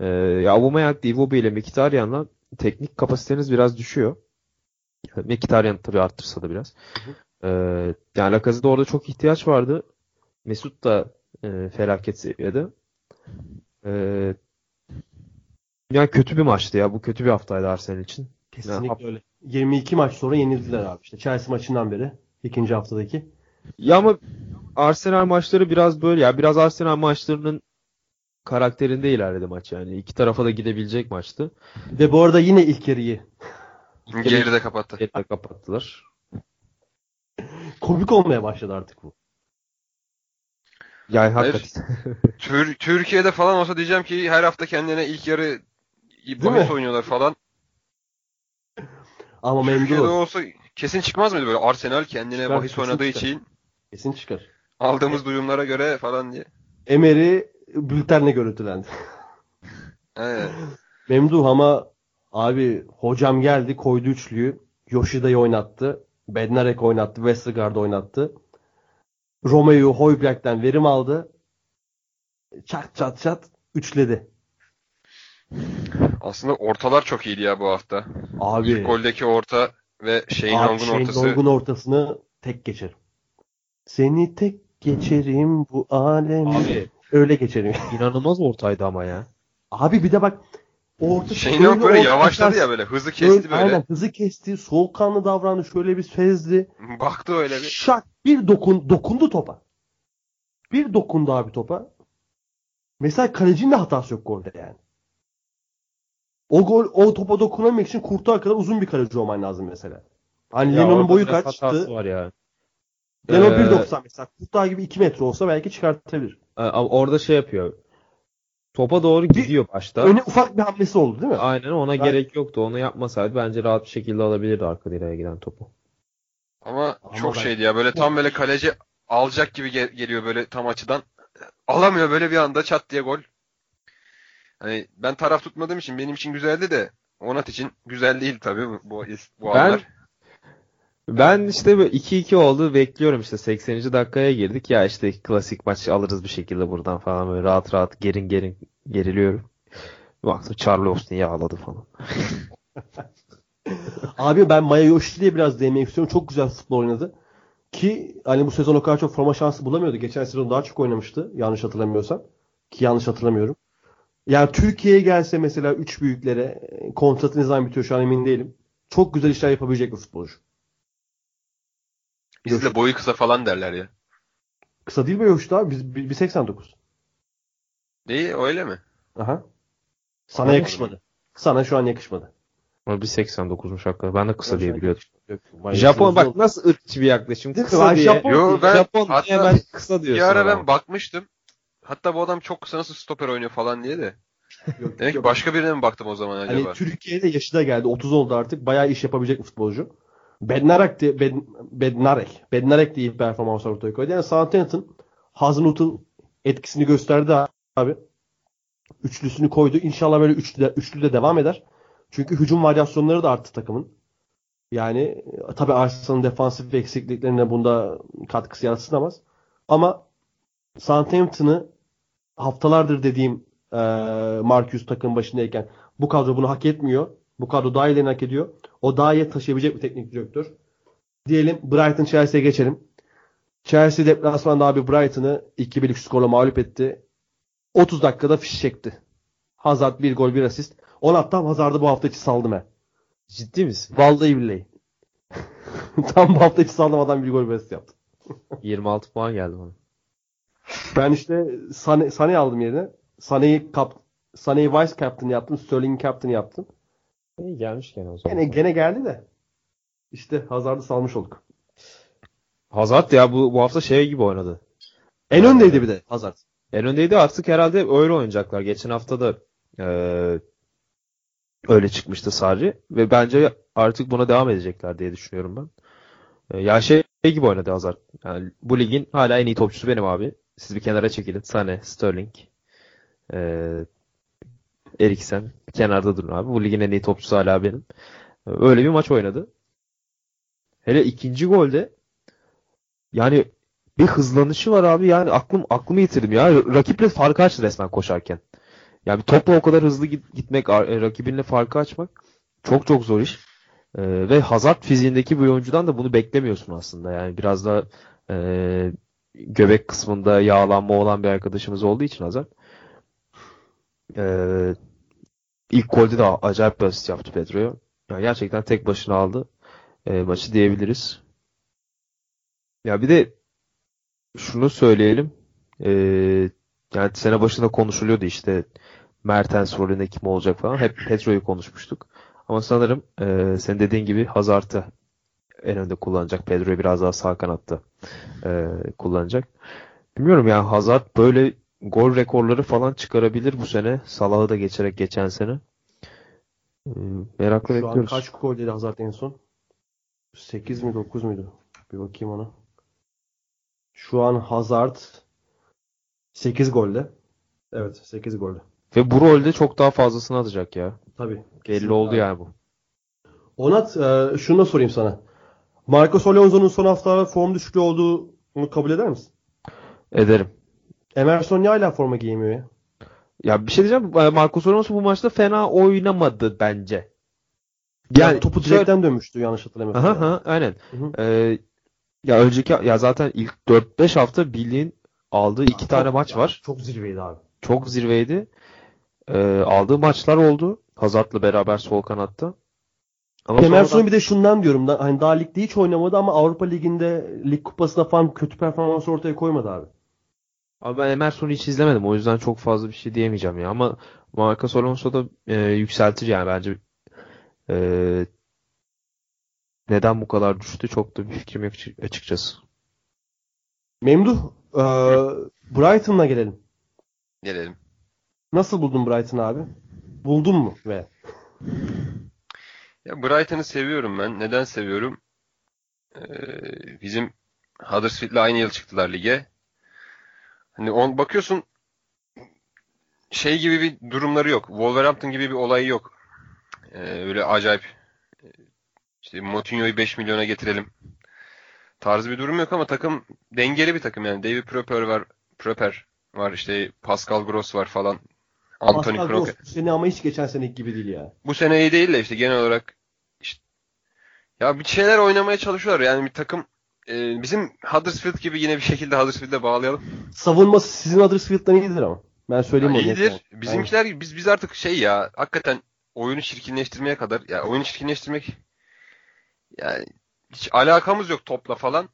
Ee, ya Aubameyang, Iwobi ile Mkhitaryan'la teknik kapasiteniz biraz düşüyor. Mkhitaryan tabii arttırsa da biraz. Ee, yani Lacazette'e orada çok ihtiyaç vardı. Mesut da e, felaket seviyede. Ee, yani kötü bir maçtı ya. Bu kötü bir haftaydı Arsenal için. Kesinlikle öyle. 22 maç sonra yenildiler abi. İşte Chelsea maçından beri. ikinci haftadaki. Ya ama Arsenal maçları biraz böyle ya. Biraz Arsenal maçlarının karakterinde ilerledi maç yani. İki tarafa da gidebilecek maçtı. Ve bu arada yine ilk yarıyı Geride kapattı. Geride kapattılar. komik olmaya başladı artık bu. Yani hakikaten. Tür- Türkiye'de falan olsa diyeceğim ki her hafta kendine ilk yarı bahis oynuyorlar falan. Ama Türkiye'de memnun olsa kesin çıkmaz mıydı böyle Arsenal kendine Çıkar, bahis oynadığı çıkar. için Kesin çıkar. aldığımız duyumlara göre falan diye. Emery bültenle görüntülendi. Aynen. Memduh ama abi hocam geldi koydu üçlüyü. Yoshida'yı oynattı. Bednarek oynattı. Westergaard oynattı. Romeo Højbjerg'den verim aldı. Çat çat çat üçledi. Aslında ortalar çok iyiydi ya bu hafta. Abi, İlk goldeki orta ve Shane abi Long'un ortası. Long'un ortasını tek geçerim. Seni tek geçerim bu alem. Abi öyle geçelim. İnanılmaz ortaydı ama ya. Abi bir de bak orta Şeyin yok böyle orta yavaşladı ya böyle. Hızı kesti böyle. Aynen hızı kesti, soğukkanlı davrandı, şöyle bir sezdi. Baktı öyle bir. Şak bir dokun dokundu topa. Bir dokundu abi topa. Mesela kalecinin de hatası yok golde yani. O gol o topa dokunamak için Kurtuğa kadar uzun bir kaleci olman lazım mesela. Hani Leno'nun boyu kaçtı? var ya. Leno Ee, 1.90 mesela. Kurtuğa gibi 2 metre olsa belki çıkartabilir. ama orada şey yapıyor. Topa doğru gidiyor başta. Öne ufak bir hamlesi oldu değil mi? Aynen ona Ben- gerek yoktu. Onu yapmasaydı bence rahat bir şekilde alabilirdi arka direğe giden topu. Ama, Ama çok ben- şeydi ya. Böyle tam böyle kaleci alacak gibi ge- geliyor böyle tam açıdan. Alamıyor böyle bir anda çat diye gol. Hani ben taraf tutmadığım için benim için güzeldi de Onat için güzel değil tabii bu bu, bu Ben- anlar. Ben işte böyle 2-2 oldu bekliyorum işte 80. dakikaya girdik ya işte klasik maç alırız bir şekilde buradan falan böyle rahat rahat gerin gerin geriliyorum. Baktım Charlie Austin yağladı falan. Abi ben Maya Yoshi diye biraz değinmek istiyorum. Çok güzel futbol oynadı. Ki hani bu sezon o kadar çok forma şansı bulamıyordu. Geçen sezon daha çok oynamıştı. Yanlış hatırlamıyorsam. Ki yanlış hatırlamıyorum. Yani Türkiye'ye gelse mesela 3 büyüklere e, kontratı ne zaman bitiyor şu an emin değilim. Çok güzel işler yapabilecek bir futbolcu. Bizde boyu kısa falan derler ya. Kısa değil mi Yoshi daha? Biz, bir- bir 89. Değil öyle mi? Aha. Sana yakışmadı. Sana şu an yakışmadı. Ama bir 89'muş hakikaten. Ben de kısa diye biliyordum. Japon bak nasıl ırkçı bir yaklaşım. Değil? Kısa Ben diye. Japon- Yo ben Japon hatta diye ben kısa bir diyorsun. ara adam. ben bakmıştım. Hatta bu adam çok kısa nasıl stoper oynuyor falan diye de. Yok, Demek ki yok. başka birine mi baktım o zaman acaba? Hani Türkiye'de yaşı da geldi. 30 oldu artık. Bayağı iş yapabilecek bir futbolcu. Bednarek diye Bed, Bednarek. Bednarek diye bir performans ortaya koydu. Yani Southampton Hazenhut'un etkisini gösterdi abi. Üçlüsünü koydu. İnşallah böyle üçlü de, üçlü de devam eder. Çünkü hücum varyasyonları da arttı takımın. Yani e, tabii Arsenal'ın defansif eksikliklerine bunda katkısı yatsınamaz. Ama Southampton'ı haftalardır dediğim e, Marcus takım başındayken bu kadro bunu hak etmiyor. Bu kadro daha iyilerini hak ediyor. O daha iyi taşıyabilecek bir teknik direktör. Diyelim Brighton Chelsea'ye geçelim. Chelsea deplasmanda abi Brighton'ı 2-1'lik skorla mağlup etti. 30 dakikada fiş çekti. Hazard bir gol bir asist. On hatta Hazard'ı bu hafta içi saldım he. Ciddi misin? Vallahi billahi. Tam bu hafta içi saldım adam bir gol asist yaptı. 26 puan geldi bana. Ben işte Sane, Sane'yi aldım yerine. Sane'yi kap, Sane'yi vice captain yaptım. Sterling'i captain yaptım. İyi gelmiş gene o zaman. Gene, gene geldi de. İşte Hazard'ı salmış olduk. Hazard ya bu, bu hafta şey gibi oynadı. En öndeydi bir de Hazard. En öndeydi artık herhalde öyle oynayacaklar. Geçen hafta da eee, öyle çıkmıştı Sarri ve bence artık buna devam edecekler diye düşünüyorum ben. Eee, ya şey gibi oynadı Hazard. Yani bu ligin hala en iyi topçusu benim abi. Siz bir kenara çekilin. Sane, Sterling, eee Eriksen kenarda durun abi. Bu ligin en iyi topçusu hala benim. Öyle bir maç oynadı. Hele ikinci golde yani bir hızlanışı var abi yani aklım aklımı yitirdim ya. Rakiple farkı açtı resmen koşarken. Yani bir topla o kadar hızlı git- gitmek, e, rakibinle farkı açmak çok çok zor iş. Ee, ve Hazard fiziğindeki bir oyuncudan da bunu beklemiyorsun aslında. Yani biraz da e, göbek kısmında yağlanma olan bir arkadaşımız olduğu için Hazard. Ee, ilk golde de acayip bir asist yaptı Pedro'ya. Yani gerçekten tek başına aldı e, maçı diyebiliriz. Ya bir de şunu söyleyelim. Ee, yani sene başında konuşuluyordu işte Mertens rolünde kim olacak falan. Hep Pedro'yu konuşmuştuk. Ama sanırım e, senin dediğin gibi Hazard'ı en önde kullanacak. Pedro'yu biraz daha sağ kanatta e, kullanacak. Bilmiyorum ya Hazard böyle gol rekorları falan çıkarabilir bu sene. Salah'ı da geçerek geçen sene. E, merakla Şu an bekliyoruz. kaç gol dedi Hazard en son? 8 mi 9 muydu? Bir bakayım ona. Şu an Hazard 8 golde. Evet 8 golde. Ve bu rolde çok daha fazlasını atacak ya. Tabii. Belli oldu yani bu. Onat e, şunu da sorayım sana. Marcos Alonso'nun son haftalarda form düşüklüğü olduğunu kabul eder misin? Ederim. Emerson niye hala forma giymiyor ya? Ya bir şey diyeceğim. e, Marcos Alonso bu maçta fena oynamadı bence. Yani topu şöyle- direkten dönmüştü yanlış hatırlamıyorsam. Aha, aha, aynen. Hı hı. Ee, ya önceki ya zaten ilk 4-5 hafta bildiğin aldığı iki Çok- tane maç var. Çok zirveydi abi. Çok zirveydi. Ee, aldığı maçlar oldu. Hazard'la beraber sol kanatta. Ama Emerson sonradan- bir de şundan diyorum. Da, hani daha ligde hiç oynamadı ama Avrupa Ligi'nde lig kupasında falan kötü performans ortaya koymadı abi. Abi ben Emerson'u hiç izlemedim. O yüzden çok fazla bir şey diyemeyeceğim ya. Ama Marcos Alonso da e, yükseltir yani bence. E, neden bu kadar düştü çok da bir fikrim yok açık- açıkçası. Memduh, e, Brighton'a gelelim. Gelelim. Nasıl buldun Brighton abi? Buldun mu? Ve Ya Brighton'ı seviyorum ben. Neden seviyorum? Ee, bizim Huddersfield'le aynı yıl çıktılar lige. Hani on bakıyorsun şey gibi bir durumları yok. Wolverhampton gibi bir olayı yok. Ee, öyle acayip e, işte Moutinho'yu 5 milyona getirelim tarzı bir durum yok ama takım dengeli bir takım yani. David Proper var, Proper var işte Pascal Gross var falan. Anthony Pascal bu sene ama hiç geçen seneki gibi değil ya. bu sene iyi değil de işte genel olarak işte ya bir şeyler oynamaya çalışıyorlar. Yani bir takım e, bizim Huddersfield gibi yine bir şekilde Huddersfield'e bağlayalım. Savunması sizin Huddersfield'dan iyidir ama. Ben söyleyeyim onu. iyidir. Bizimkiler biz biz artık şey ya hakikaten oyunu çirkinleştirmeye kadar ya oyunu çirkinleştirmek yani hiç alakamız yok topla falan.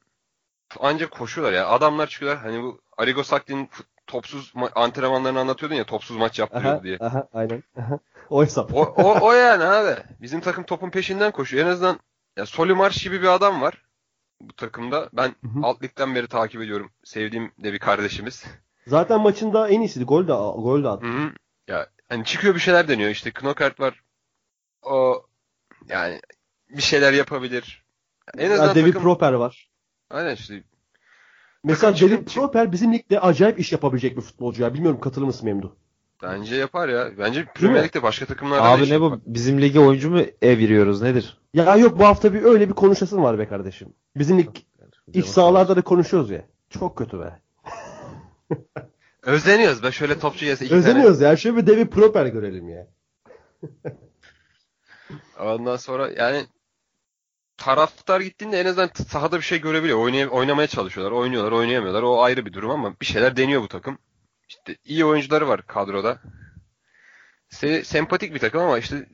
Ancak koşuyorlar ya. Adamlar çıkıyorlar. Hani bu Arrigo Sacchi'nin fut- topsuz ma- antrenmanlarını anlatıyordun ya topsuz maç yaptırıyordu Aha, diye. aha, aynen. Aha. O hesap. O, o, o yani abi. Bizim takım topun peşinden koşuyor. En azından ya Solimarş gibi bir adam var bu takımda. Ben Hı hı. alt ligden beri takip ediyorum. Sevdiğim de bir kardeşimiz. Zaten maçın da en iyisiydi. Gol de, gol de attı. Hı hı. Ya hani çıkıyor bir şeyler deniyor. İşte Knokert var. O yani bir şeyler yapabilir. En azından Ya David takım Proper var. aynen işte Mesela çıkın- Proper bizim ligde acayip iş yapabilecek bir futbolcu ya. Bilmiyorum katılır mısın Memduh? bence yapar ya. Bence mi? Premier Lig'de başka takımlarda da Abi ne bu? yapar. Bizim lige oyuncu mu eviriyoruz nedir? Ya yok bu hafta bir öyle bir konuşasın var be kardeşim. Bizim lig iç sahalarda da konuşuyoruz ya. Çok kötü be. Özleniyoruz be şöyle topçu gelse iki tane. Ya. Şöyle bir David Proper görelim ya. Ondan sonra yani taraftar gittiğinde en azından sahada bir şey görebiliyor. Oynay oynamaya çalışıyorlar. Oynuyorlar, oynayamıyorlar. O ayrı bir durum ama bir şeyler deniyor bu takım. İşte iyi oyuncuları var kadroda. Se sempatik bir takım ama işte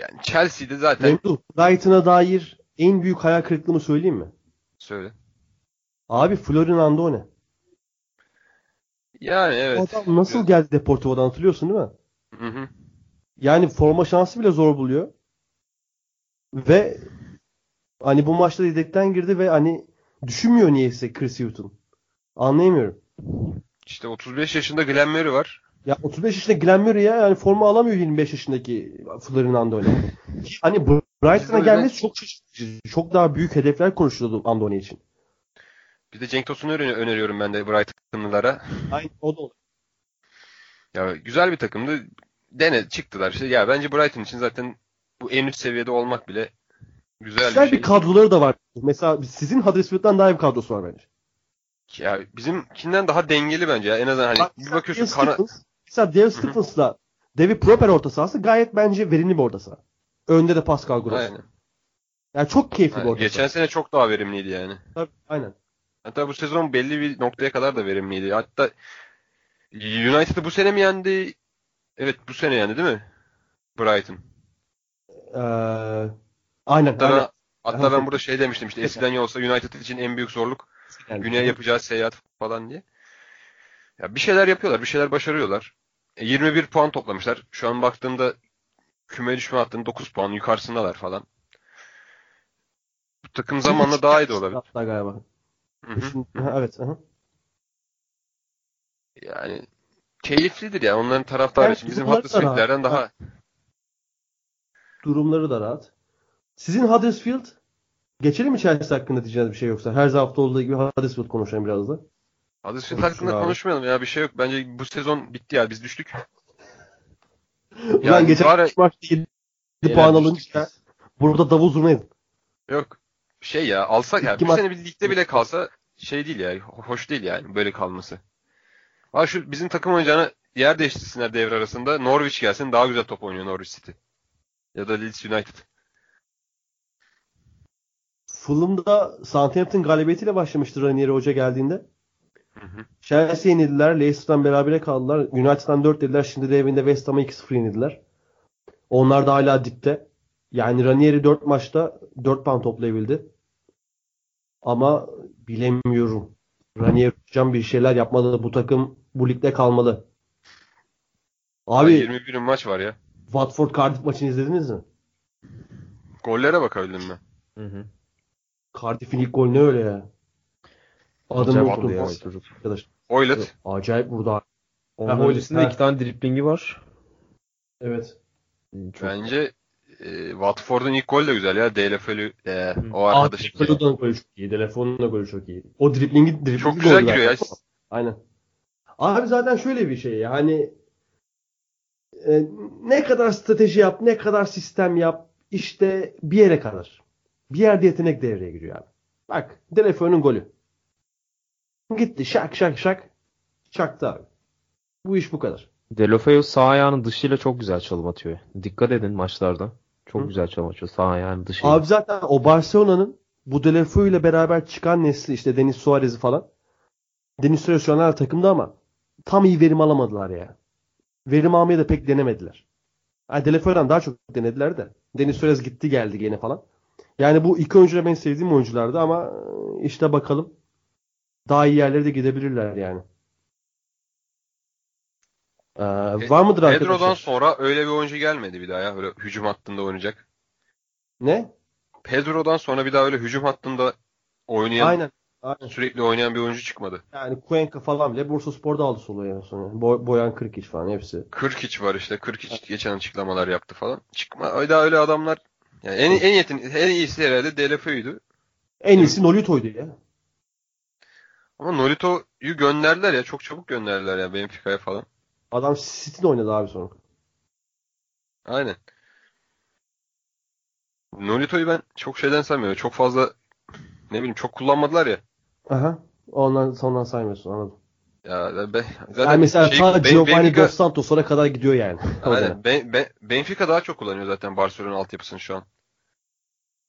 yani Chelsea'de zaten Memduh, Brighton'a dair en büyük hayal kırıklığımı söyleyeyim mi? söyle. Abi Florin Andone. Yani evet. Adam nasıl geldi Deportivo'dan hatırlıyorsun değil mi? Hı hı. Yani forma şansı bile zor buluyor. Ve hani bu maçta yedekten girdi ve hani düşünmüyor niyeyse Chris Hughton. Anlayamıyorum. İşte 35 yaşında Glenn Murray var. Ya 35 yaşında Glenn Murray ya yani forma alamıyor 25 yaşındaki Florin Andone. hani Brighton'a gelmesi çok şaşırtıcı. Çok daha büyük hedefler konuşuluyordu Andone için. Bir de Cenk Tosun'u öner- öneriyorum ben de Brighton'lılara. Aynen o da olur. Ya güzel bir takımdı. Dene çıktılar işte. Ya bence Brighton için zaten bu en üst seviyede olmak bile güzel Güzel bir şey. bir kadroları da var. Mesela sizin Huddersfield'dan daha iyi bir kadrosu var bence. Ya bizimkinden daha dengeli bence ya. En azından hani Bak, bir bakıyorsun kana... Stephens, mesela Dale Stephens'la David Proper orta sahası gayet bence verimli bir orta saha. Önde de Pascal Gross. Aynen. Yani çok keyifli bir Aynen. orta Geçen saha. sene çok daha verimliydi yani. Tabii, aynen. Hatta bu sezon belli bir noktaya kadar da verimliydi. Hatta United'ı bu sene mi yendi? Evet bu sene yendi değil mi? Brighton. Ee, aynen. Hatta aynen. ben, hatta ben burada şey demiştim işte eskiden olsa United için en büyük zorluk Yani, Güney'e yapacağı seyahat falan diye. Ya bir şeyler yapıyorlar, bir şeyler başarıyorlar. E, 21 puan toplamışlar. Şu an baktığımda küme düşme hattının 9 puan yukarısındalar falan. Bu takım zamanla daha iyi de olabilir. Hatta galiba. Hı hı. Şimdi- ha, evet. Yani keyiflidir ya onların taraftarı Yani için. Bizim bunlar da daha Durumları da rahat. Sizin Huddersfield geçelim mi Chelsea hakkında diyeceğiniz bir şey yoksa? Her hafta olduğu gibi Huddersfield konuşalım biraz da. Huddersfield hakkında abi. konuşmayalım ya bir şey yok. Bence bu sezon bitti ya biz düştük. Ulan Yani geçen var maçta 7 Yine puan alınca burada davul zurnaydı. Yok. Şey ya alsak ya bu maç- sene bir ligde bile kalsa şey değil ya ho- hoş değil yani böyle kalması. Ha şu bizim takım oynayacağına yer değiştirsinler devre arasında. Norwich gelsin daha güzel top oynuyor Norwich City. Ya da Leeds United. Fulham'da Southampton galibiyetiyle başlamıştı Ranieri Hoca geldiğinde. Hı hı. Chelsea yenildiler. Leicester'dan berabere kaldılar. United'dan 4 yediler. Şimdi de evinde West Ham'a 2-0 yenildiler. Onlar da hala dipte. Yani Ranieri 4 maçta 4 puan toplayabildi. Ama bilemiyorum. Ranieri hocam bir şeyler yapmalı. Bu takım bu ligde kalmalı. Abi Abi 21 maç var ya. Watford Cardiff maçını izlediniz mi? Gollere bakabildim mi? Hı hı. Cardiff'in ilk golü ne öyle ya? Adını unuttum. ya. Arkadaş. Oylet. Acayip burada. Onun Ha, öncesinde ha. iki tane driplingi var. Evet. Çok Bence e, Watford'un ilk golü de güzel ya. DLF'lü e, o Aa, arkadaşım. Telefonun golü çok iyi. Telefonun da golü çok iyi. O driplingi, driplingi Çok güzel giriyor ya. Aynen. Abi zaten şöyle bir şey yani e, ne kadar strateji yap, ne kadar sistem yap işte bir yere kadar. Bir yerde yetenek devreye giriyor abi. Bak Delefoe'nun golü. Gitti şak şak şak çaktı abi. Bu iş bu kadar. Delofeu sağ ayağının dışıyla çok güzel çalım atıyor. Dikkat edin maçlarda. Çok Hı. güzel çalım atıyor sağ ayağının dışıyla. Abi zaten o Barcelona'nın bu Deulofeu ile beraber çıkan nesli işte Denis Suarez'i falan. Denis Suarez şu an takımda ama tam iyi verim alamadılar ya. Verim almayı da pek denemediler. Yani Deulofeu'dan daha çok denediler de. Denis Suarez gitti geldi gene falan. Yani bu iki oyuncu da benim sevdiğim oyunculardı ama e, işte bakalım. Daha iyi yerlere de gidebilirler yani. Ee, var mıdır arkadaşlar? Pedro'dan sonra öyle bir oyuncu gelmedi bir daha ya. Öyle hücum hattında oynayacak. Ne? Pedro'dan sonra bir daha öyle hücum hattında oynayan, Aynen. Aynen. sürekli oynayan bir oyuncu çıkmadı. Yani Cuenca falan bile Bursa Spor'da aldı solo en son. Bo- Boyan Kırkiç falan hepsi. Kırkiç var işte. Kırkiç geçen açıklamalar yaptı falan. Çıkma öyle daha öyle adamlar yani en en yetin en iyisi herhalde DLF'ydi. En iyisi Nolito'ydu ya. Ama Nolito'yu gönderdiler ya. Çok çabuk gönderdiler ya Benfica'ya falan. Adam City'de oynadı abi sonra. Aynen. Nolito'yu ben çok şeyden saymıyorum. Çok fazla ne bileyim çok kullanmadılar ya. Aha. Ondan sonra saymıyorsun anladım. Ya ben zaten Yani mesela şey, ta Giovanni Benfica, Dos Santos'lara kadar gidiyor yani. Aynen, Ben- Ben- Benfica daha çok kullanıyor zaten Barcelona altyapısını şu an.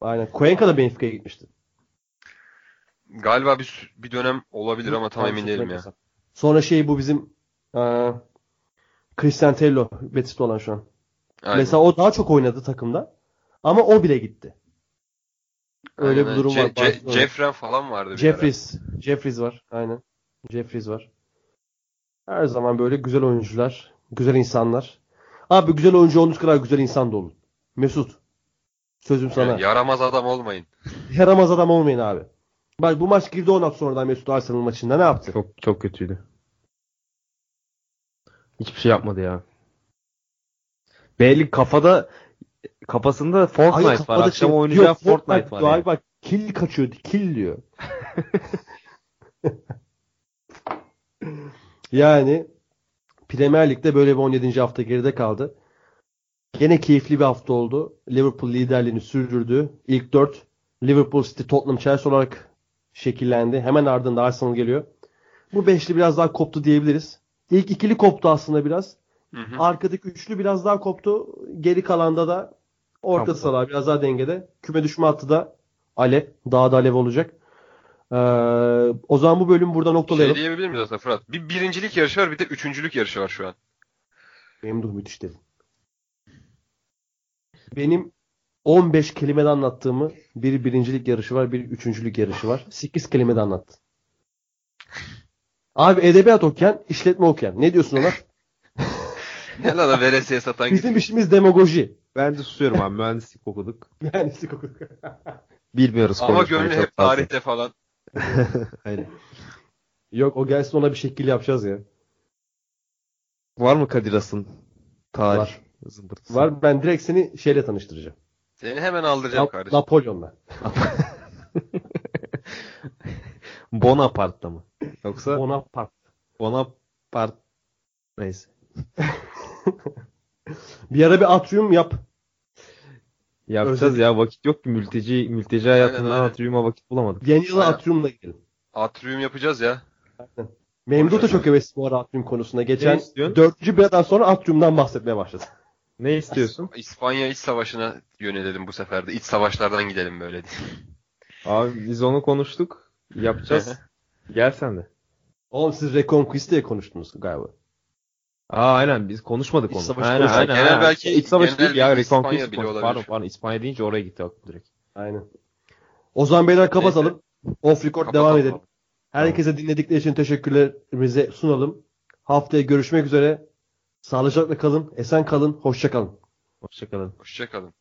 Aynen. Cuenca da Benfica'ya gitmişti. Galiba bir bir dönem olabilir ama tam emin değilim ya. Sonra şey bu bizim aa, Christian Tello Betis'te olan şu an. Aynen. Mesela o daha çok oynadı takımda. Ama o bile gitti. Öyle Aynen, bir durum Ce- var. Ce-. Jeffren falan vardı. Jeffries. Jeffries var. Aynen. Jeffries var. Her zaman böyle güzel oyuncular. Güzel insanlar. Abi güzel oyuncu olduğunuz kadar güzel insan da olun. Mesut. Sözüm sana. Yani yaramaz adam olmayın. Yaramaz adam olmayın abi. Bak bu maç girdi 10 sonradan Mesut Arsenal maçında ne yaptı? Çok çok kötüydü. Hiçbir şey yapmadı ya. Belli kafada kafasında Fortnite Hayır, var. kafada Akşam şey- oynayacağı Yok, Fortnite var. diyor. yani. Abi bak kill kaçıyor. Kill diyor. yani Premier Lig'de böyle bir 17. hafta geride kaldı. Gene keyifli bir hafta oldu. Liverpool liderliğini sürdürdü. İlk 4 Liverpool, City, Tottenham, Chelsea olarak şekillendi. Hemen ardında Arsenal geliyor. Bu beşli biraz daha koptu diyebiliriz. İlk ikili koptu aslında biraz. Hı hı. Arkadaki üçlü biraz daha koptu. Geri kalanda da orta sıralar biraz daha dengede. Küme düşme hattı da alev. Daha da alev olacak. Ee, o zaman bu bölüm burada Şey noktalayalım. diyebilir miyiz aslında Fırat? Bir birincilik yarışı var bir de üçüncülük yarışı var şu an. Memduh müthiş dedim. Benim 15 kelimede anlattığımı bir birincilik yarışı var, bir üçüncülük yarışı var. 8 kelimede anlattım. Abi edebiyat okuyan, işletme okuyan. Ne diyorsun ona? Ne lan o veresiye satan gibi. Bizim işimiz demagoji. Ben de susuyorum abi. Mühendislik okuduk. Mühendislik okuduk. Bilmiyoruz Ama gönlü hep tarihte falan. Aynen. Yok o gelsin ona bir şekil yapacağız ya. Var mı Kadir As'ın tarih Var. zımbırtısı? Var ben direkt seni şeyle tanıştıracağım. Seni hemen aldıracağım Na- kardeşim. Napolyon'la. Bonaparte'da mı? Yoksa Bonaparte. Bonaparte neyse. Bir ara bir atrium yap. Yapacağız Özledik. ya vakit yok ki mülteci mülteci hayatından aynen. atriuma vakit bulamadık. Yeni yıla Aynen. atriumla gidelim. Atrium yapacağız ya. Memduh da çok hevesli bu ara atrium konusunda. Geçen dördüncü biradan sonra atriumdan bahsetmeye başladı. Ne istiyorsun? İspanya iç savaşına yönelelim bu sefer de. İç savaşlardan gidelim böyle. Abi biz onu konuştuk. Yapacağız. Gel sen de. Oğlum siz Reconquist diye konuştunuz galiba. Aa aynen biz konuşmadık İç onu. savaşı aynen aynen. Genel aynen. belki- İç genel değil ya belki Reconquist İspanya bile olabilir. Pardon pardon İspanya deyince oraya gitti aklım direkt. Aynen. O zaman beyler kapatalım. Off record Kapatalım. devam edelim. Herkese dinledikleri için teşekkürlerimizi sunalım. Haftaya görüşmek üzere. Sağlıcakla kalın, esen kalın, hoşça kalın. Hoşçakalın. Hoşçakalın.